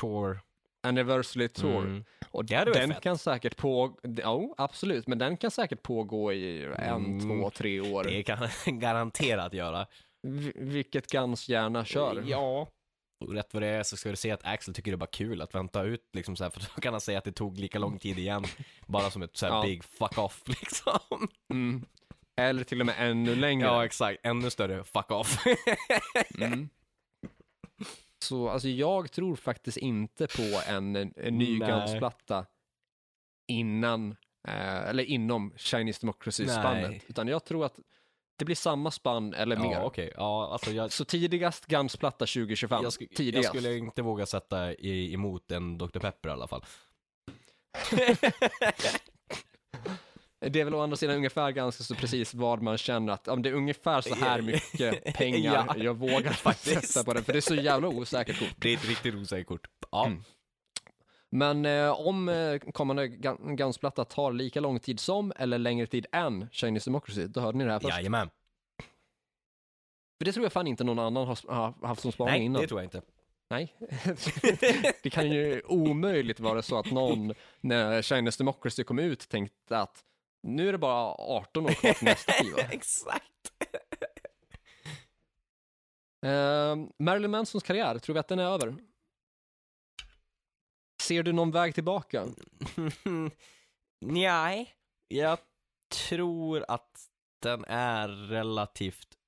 tour. Anniversary tour. Mm. Och den kan säkert på, ja absolut, men den kan säkert pågå i en, Mm. två, tre år. Det kan garanterat göra. Vi- Vilket Guns gärna kör. Ja. Och rätt vad det är så ska du se att Axel tycker det är bara kul att vänta ut liksom så här, för då kan han säga att det tog lika lång tid igen. Bara som ett så här Ja. big fuck off liksom. Mm. Eller till och med ännu längre. Ja, exakt. Ännu större fuck off. Mm. Så alltså, jag tror faktiskt inte på en, en, ny. Guns-platta innan, eh, eller inom Chinese Democracy-spannet. Utan jag tror att det blir samma spann eller mer. ja, okej. Ja, alltså jag, Så tidigast Guns-platta 2025. jag, sk- jag tidigast. skulle inte våga sätta i, emot en Dr. Pepper i alla fall. Det är väl å andra sidan ungefär ganska så precis vad man känner att om det är ungefär så här mycket pengar Ja. jag vågar Faktiskt. sätta på det, för det är så jävla osäkert kort. Det är ett riktigt osäkert kort. Ja. Mm. Men eh, om eh, kommande Guns-platta tar lika lång tid som eller längre tid än Chinese Democracy, då hörde ni det här först. Jajamän. För det tror jag fan inte någon annan har, haft som spaning Nej, innan. det tror jag inte. Nej. det kan ju omöjligt vara så att någon, när Chinese Democracy kom ut, tänkte att nu är det bara 18 år kvar till nästa skiva. Exakt. Eh, Marilyn Mansons karriär, tror vi att den är över? Ser du någon väg tillbaka? Nej, jag tror att den är relativt,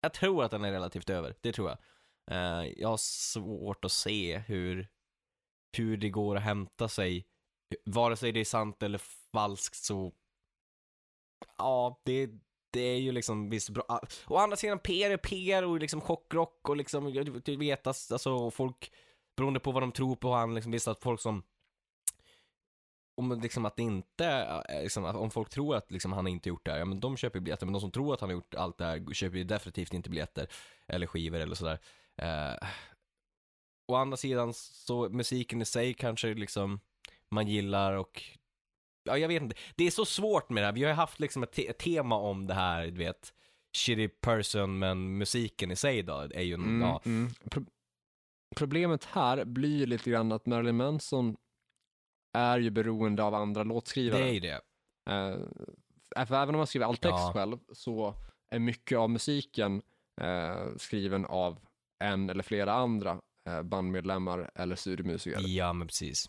jag tror att den är relativt över, det tror jag. Uh, jag har svårt att se hur, hur det går att hämta sig, vare sig det är sant eller falskt så, ja, det, det är ju liksom visst bra. Ah, å andra sidan, PR är PR och liksom chockrock och liksom, du vet, alltså folk, beroende på vad de tror på, han liksom visst att folk som om liksom att inte, eh, liksom, om folk tror att liksom han inte gjort det här, ja men de köper ju biljetter, men de som tror att han har gjort allt det här köper ju definitivt inte biljetter eller skivor eller sådär. Eh, å andra sidan så musiken i sig kanske liksom man gillar och ja, jag vet inte. Det är så svårt med det här. Vi har ju haft liksom ett, te ett tema om det här, du vet, shitty person, men musiken i sig då är ju, mm, ja. Mm. Pro problemet här blir lite grann att Marilyn Manson är ju beroende av andra låtskrivare. Det är ju det. Uh, för även om man skriver all text ja. själv så är mycket av musiken uh, skriven av en eller flera andra uh, bandmedlemmar eller studiomusiker. Ja, men precis.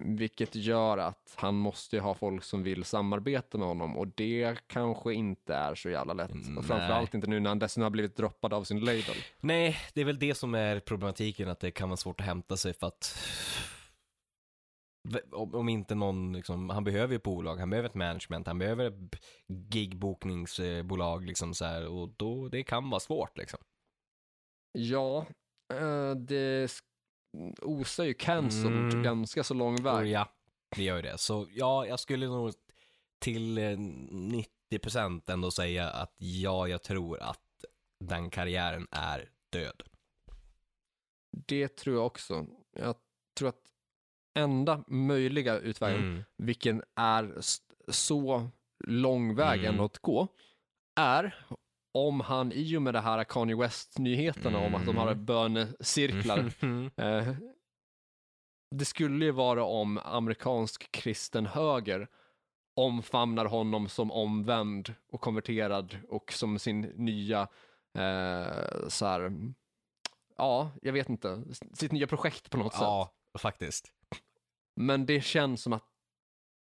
Vilket gör att han måste ha folk som vill samarbeta med honom och det kanske inte är så jävla lätt. Mm, och framförallt inte nu när han dessutom har blivit droppad av sin label. Nej, det är väl det som är problematiken, att det kan vara svårt att hämta sig för att om inte någon, liksom, han behöver ett bolag, han behöver ett management, han behöver ett gigbokningsbolag liksom så här, och då, det kan vara svårt liksom. Ja, eh, det osar ju cancelled mm. ganska så lång väg. Oh, ja, det gör ju det. Så ja, jag skulle nog till 90% eh, ändå säga att ja, jag tror att den karriären är död. Det tror jag också. Jag tror att enda möjliga utvägen, mm. vilken är så lång väg mm. ändå att gå, är om han i och med det här Kanye West-nyheterna mm. om att de har mm. bönecirklar, mm. eh, det skulle ju vara om amerikansk kristen höger omfamnar honom som omvänd och konverterad och som sin nya, eh, så här, ja, jag vet inte, sitt nya projekt på något ja, sätt. Ja, faktiskt. Men det känns som att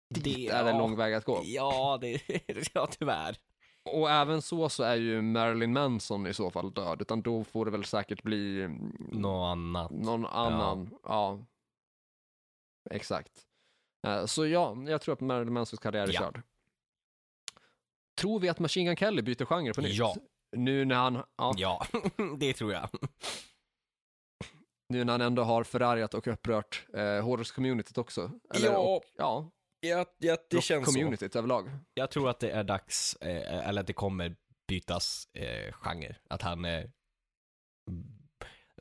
det är en lång väg att gå. Ja, det, ja tyvärr. Och även så så är ju Marilyn Manson i så fall död, utan då får det väl säkert bli något annat. Någon annan, ja. ja. Exakt. Uh, så ja, jag tror att Marilyn Mansons karriär är ja. körd. Tror vi att Machine Gun Kelly byter genre på nytt? Ja. Nu när han, ja. Ja, det tror jag nu när han ändå har förargat och upprört eh, också. Eller, ja, och, ja. Ja, ja, det känns communityt så. överlag. Jag tror att det är dags, eh, eller att det kommer bytas eh, genre. Att han eh,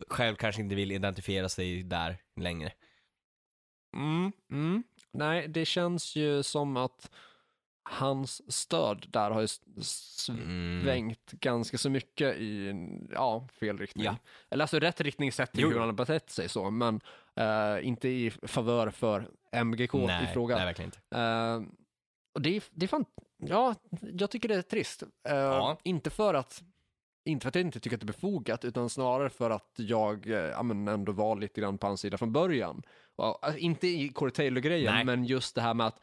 själv kanske inte vill identifiera sig där längre. Mm, mm. Nej, det känns ju som att hans stöd där har ju svängt mm. ganska så mycket i ja, fel riktning. Ja. Eller alltså rätt riktning sett till jo. hur han har betett sig så, men uh, inte i favör för MGK nej, i frågan. Nej, verkligen inte. Uh, och det, det är fan, ja, jag tycker det är trist. Uh, ja. Inte för att inte för att jag inte tycker att det är befogat, utan snarare för att jag ja, men ändå var lite grann på hans sida från början. Och, alltså, inte i Corey Taylor-grejen, men just det här med att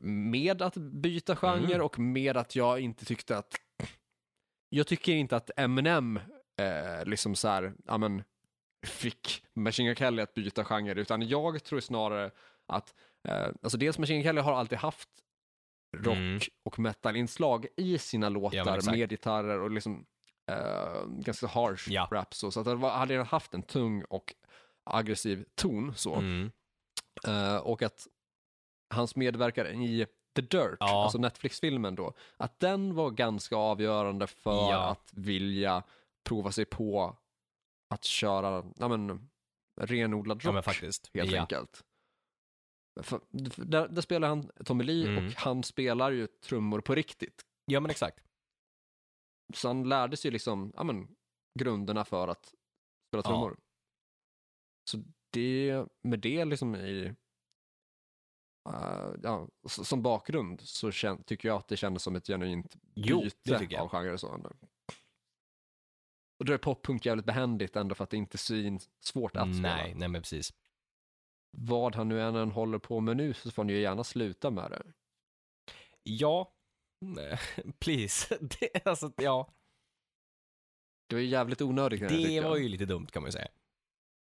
med att byta genre mm. och med att jag inte tyckte att jag tycker inte att Eminem eh, liksom så här, ja men fick Machine Kelly att byta genre utan jag tror snarare att, eh, alltså dels Machine Kelly har alltid haft rock mm. och metal-inslag i sina låtar ja, med gitarrer och liksom eh, ganska harsh ja. rap så, så att det hade haft en tung och aggressiv ton så. Mm. Uh, och att hans medverkan i The Dirt, ja. alltså Netflix-filmen då, att den var ganska avgörande för ja. att vilja prova sig på att köra, ja men, renodlad rock, ja, faktiskt. helt ja. enkelt. För, där, där, spelar han Tommy Lee mm. och han spelar ju trummor på riktigt. Ja men exakt. Så han lärde sig liksom, ja men, grunderna för att spela trummor. Så det, med det liksom i Uh, ja, som bakgrund så tycker jag att det kändes som ett genuint byte jo, av genre. Så. Och då är poppunk jävligt behändigt ändå för att det inte är svårt att spela. Nej, nej men precis. Vad han nu än håller på med nu så får han ju gärna sluta med det. Ja, please. Det, alltså, ja. Det var ju jävligt onödigt Det tycka. var ju lite dumt kan man ju säga.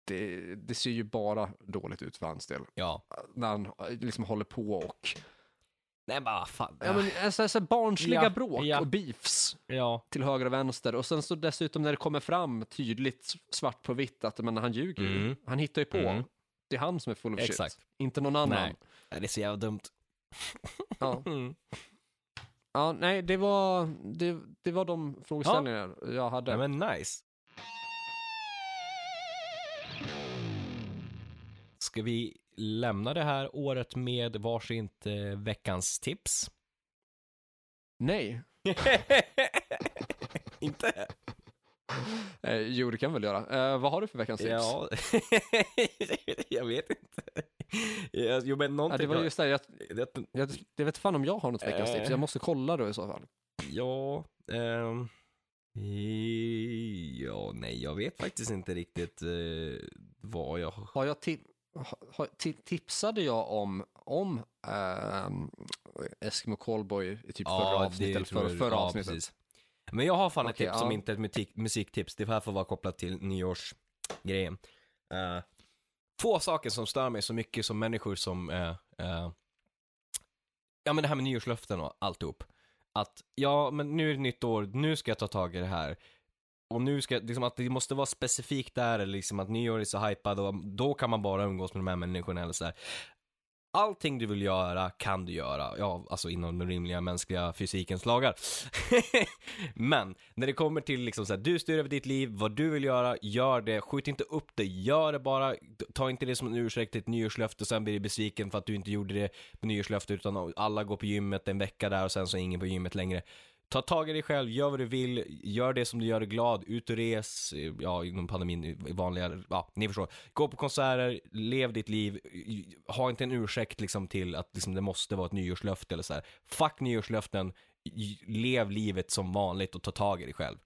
det, det ser ju bara dåligt ut för hans del. Ja. När han liksom håller på och... Nej, bara fan. Ja, men, alltså, alltså, barnsliga Ja, bråk ja. och beefs ja. till höger och vänster. Och sen så dessutom när det kommer fram tydligt svart på vitt att men, han ljuger ju. Mm. Han hittar ju på. Mm. Det är han som är full of Exakt. shit. Inte någon annan. Nej. Det är så jävla dumt. Ja. Mm. ja, nej, det var, det, det var de frågeställningar jag hade. Nej, men nice. Ska vi lämna det här året med varsitt eh, veckans tips? Nej. Inte? Eh, jo, det kan vi väl göra. Eh, vad har du för veckans tips? Ja, jag vet inte. Ja, Jo, men Ja, någonting... det var just det, jag, jag, jag vet fan om jag har något veckans Eh. tips. Jag måste kolla då i så fall. Ja, ehm, ja, nej, jag vet faktiskt inte riktigt eh, vad jag har. Har jag tipsade jag om, om ehm, Eskimo Callboy i typ förra avsnittet eller tror för, jag- förra ja, avsnittet? precis. Men jag har fan ett tips som ja. inte är ett musik, musiktips. Det här får vara kopplat till nyårsgrejen. Uh, få saker som stör mig så mycket som människor som, eh, eh, ja men det här med nyårslöften och alltihop. Att, ja men nu är det nytt år, nu ska jag ta tag i det här. Och nu ska, liksom att det måste vara specifikt där, eller liksom att nyår är så hypad och då kan man bara umgås med de här människorna eller sådär. Allting du vill göra kan du göra, ja, alltså inom den rimliga mänskliga fysikens lagar. Men, när det kommer till liksom så här, du styr över ditt liv, vad du vill göra, gör det, skjut inte upp det, gör det bara, ta inte det som en ursäkt till ett nyårslöfte och sen blir du besviken för att du inte gjorde det på nyårslöfte utan alla går på gymmet en vecka där och sen så är ingen på gymmet längre. Ta tag i dig själv, gör vad du vill, gör det som du gör dig glad, ut och res, ja inom pandemin, vanliga, ja ni förstår. Gå på konserter, lev ditt liv, ha inte en ursäkt liksom till att liksom, det måste vara ett nyårslöfte eller så här. Fuck nyårslöften, lev livet som vanligt och ta tag i dig själv.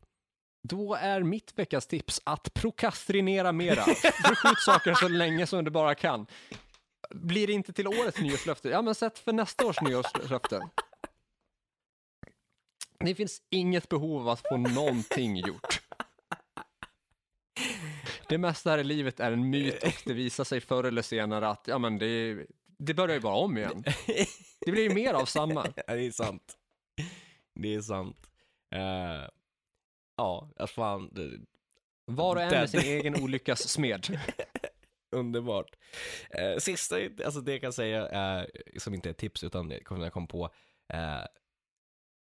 Då är mitt veckas tips att prokrastinera mera. Skjut saker så länge som du bara kan. Blir det inte till årets nyårslöfte, ja men sätt för nästa års nyårslöfte. Det finns inget behov av att få någonting gjort. Det mesta här i livet är en myt och det visar sig förr eller senare att ja, men det, det börjar ju bara om igen. Det blir ju mer av samma. Ja, det är sant. Det är sant. Uh, ja, fan. Det, Var och en med sin egen olyckas smed. underbart. Uh, sista, alltså det jag kan säga, är, som inte är tips utan jag kom på. eh,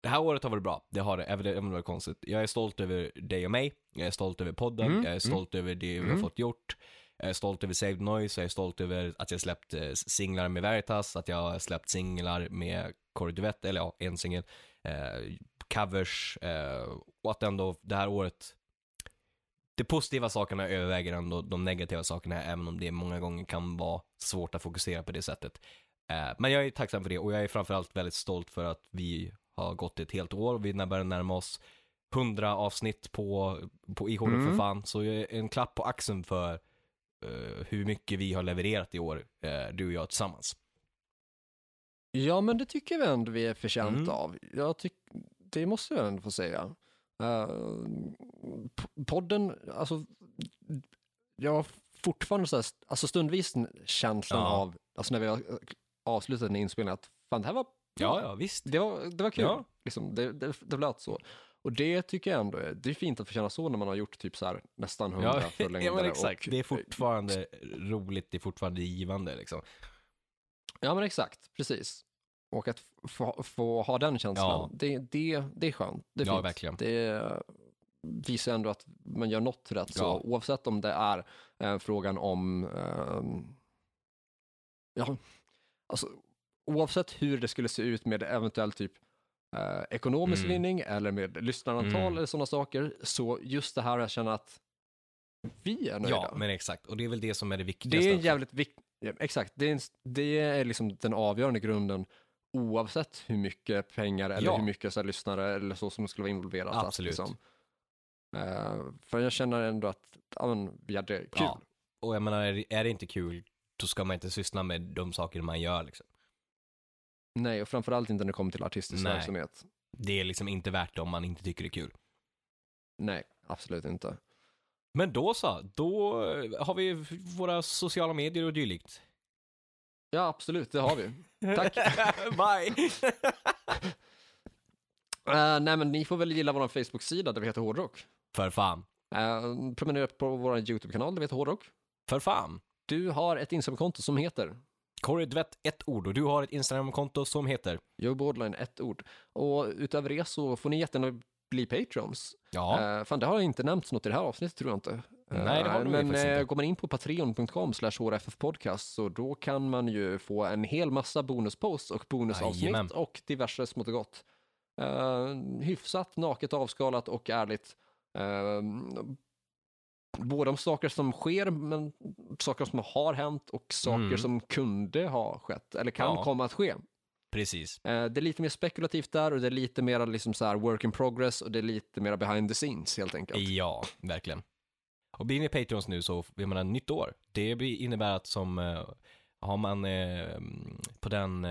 det här året har varit bra, det har det, även om det var konstigt. Jag är stolt över dig och mig, jag är stolt över podden, Mm, jag är stolt över det vi har Mm. fått gjort. Jag är stolt över Saved Noise, jag är stolt över att jag släppt eh, singlar med Veritas, att jag har släppt singlar med Corey Duvett, eller ja, en singel, eh, covers, eh, och att ändå det här året, de positiva sakerna överväger ändå. De negativa sakerna, även om det många gånger kan vara svårt att fokusera på det sättet. Eh, men jag är tacksam för det, och jag är framförallt väldigt stolt för att vi har gått ett helt år, vi börjar närma oss 100 avsnitt på, på ihållet Mm. för fan, så en klapp på axeln för eh, hur mycket vi har levererat i år, eh, du och jag tillsammans. Ja, men det tycker vi ändå vi är förtjänt Mm. av. Jag tyck, det måste jag ändå få säga. Uh, podden, alltså, jag har fortfarande så här, alltså stundvis känslan Ja. av, alltså när vi har eh, avslutat en inspelning, att fan det här var Ja, ja, visst. Det var, det var kul. Ja. Liksom, det, det, det flöt så. Och det tycker jag ändå är, det är fint att få känna så när man har gjort typ så här nästan hundra Ja, förlängningar. ja, men exakt. Och, det är fortfarande roligt, det är fortfarande givande liksom. Ja, men exakt, precis. Och att få, få ha den känslan, Ja. det, det, det är skönt. Det är Ja, fint. verkligen. Det visar ändå att man gör något rätt, så, Ja. oavsett om det är eh, frågan om, ehm, ja, alltså oavsett hur det skulle se ut med eventuellt typ eh, ekonomisk Mm. vinning eller med lyssnarantal Mm. eller sådana saker, så just det här jag känner att vi är nöjda. Ja, men exakt. Och det är väl det som är det viktigaste. Det är jävligt viktigt, ja, exakt, det är, en, det är liksom den avgörande grunden oavsett hur mycket pengar eller Ja. hur mycket så här, lyssnare eller så som skulle vara involverat. att Absolut. liksom, eh, för jag känner ändå att ja, men, vi hade kul. Ja. Och jag menar, är det inte kul, då ska man inte syssla med de saker man gör liksom. Nej, och framförallt inte när det kommer till artistisk Nej. verksamhet. Det är liksom inte värt det om man inte tycker det är kul. Nej, absolut inte. Men då så, då eh, har vi våra sociala medier och dylikt. Ja, absolut, det har vi. Tack. Bye! Eh, nej, men ni får väl gilla vår Facebook-sida där vi heter Hårdrock. För fan. Uh, prenumerera på vår YouTube-kanal där vi heter Hårdrock. För fan. Du har ett Instagram-konto som heter Corey Dvett, ett ord och du har ett Instagram-konto som heter? Joe Borderline, ett ord. Och utöver det så får ni jättegärna bli patrons. Ja. Uh, fan, det har inte nämnts något i det här avsnittet tror jag inte. Uh, Nej, det har nog Men uh, går man in på patreon.com slash hrffpodcast så då kan man ju få en hel massa bonusposts och bonusavsnitt Jajamän. och diverse smått och gott. Uh, hyfsat, naket, avskalat och ärligt. Uh, både om saker som sker, men saker som har hänt och saker Mm. som kunde ha skett eller kan Ja. komma att ske. Precis. Eh, Det är lite mer spekulativt där och det är lite mer liksom så här work in progress och det är lite mer behind the scenes helt enkelt. Ja, verkligen. Och blir ni Patreons nu så, jag menar, nytt år. Det innebär att som, eh, har man eh, på den,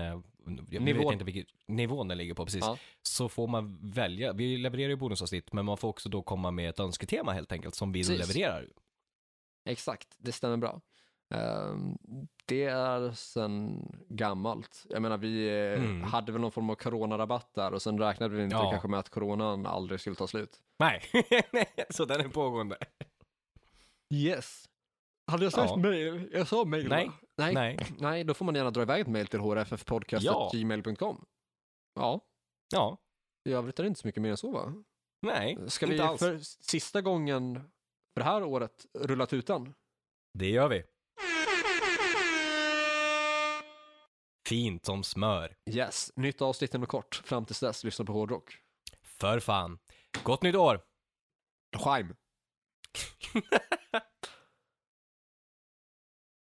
jag Nivån. vet inte vilken nivån den ligger på precis, Ja. så får man välja, vi levererar ju bonusavsnitt, men man får också då komma med ett önsketema helt enkelt, som vi Precis. levererar. Exakt, det stämmer bra. Ehm, Det är sen gammalt. Jag menar, vi eh, Mm. hade väl någon form av coronarabatt där och sen räknade vi inte Ja. kanske med att coronan aldrig skulle ta slut. Nej, så den är pågående. Yes. Hade jag sagt sagt mail? Jag sa mail Nej. Nej. Nej. Nej, då får man gärna dra iväg ett mail till Ja. hrffpodcast.gmail.com. Ja, Ja, i övrigt är det inte så mycket mer än så va? nej, Ska inte vi alls. för sista gången för det här året rulla tutan? Det gör vi. Fint som smör. Yes, nytt avsnitt inom kort. Fram tills dess, lyssna på hårdrock. För fan. Gott nytt år! Scheim.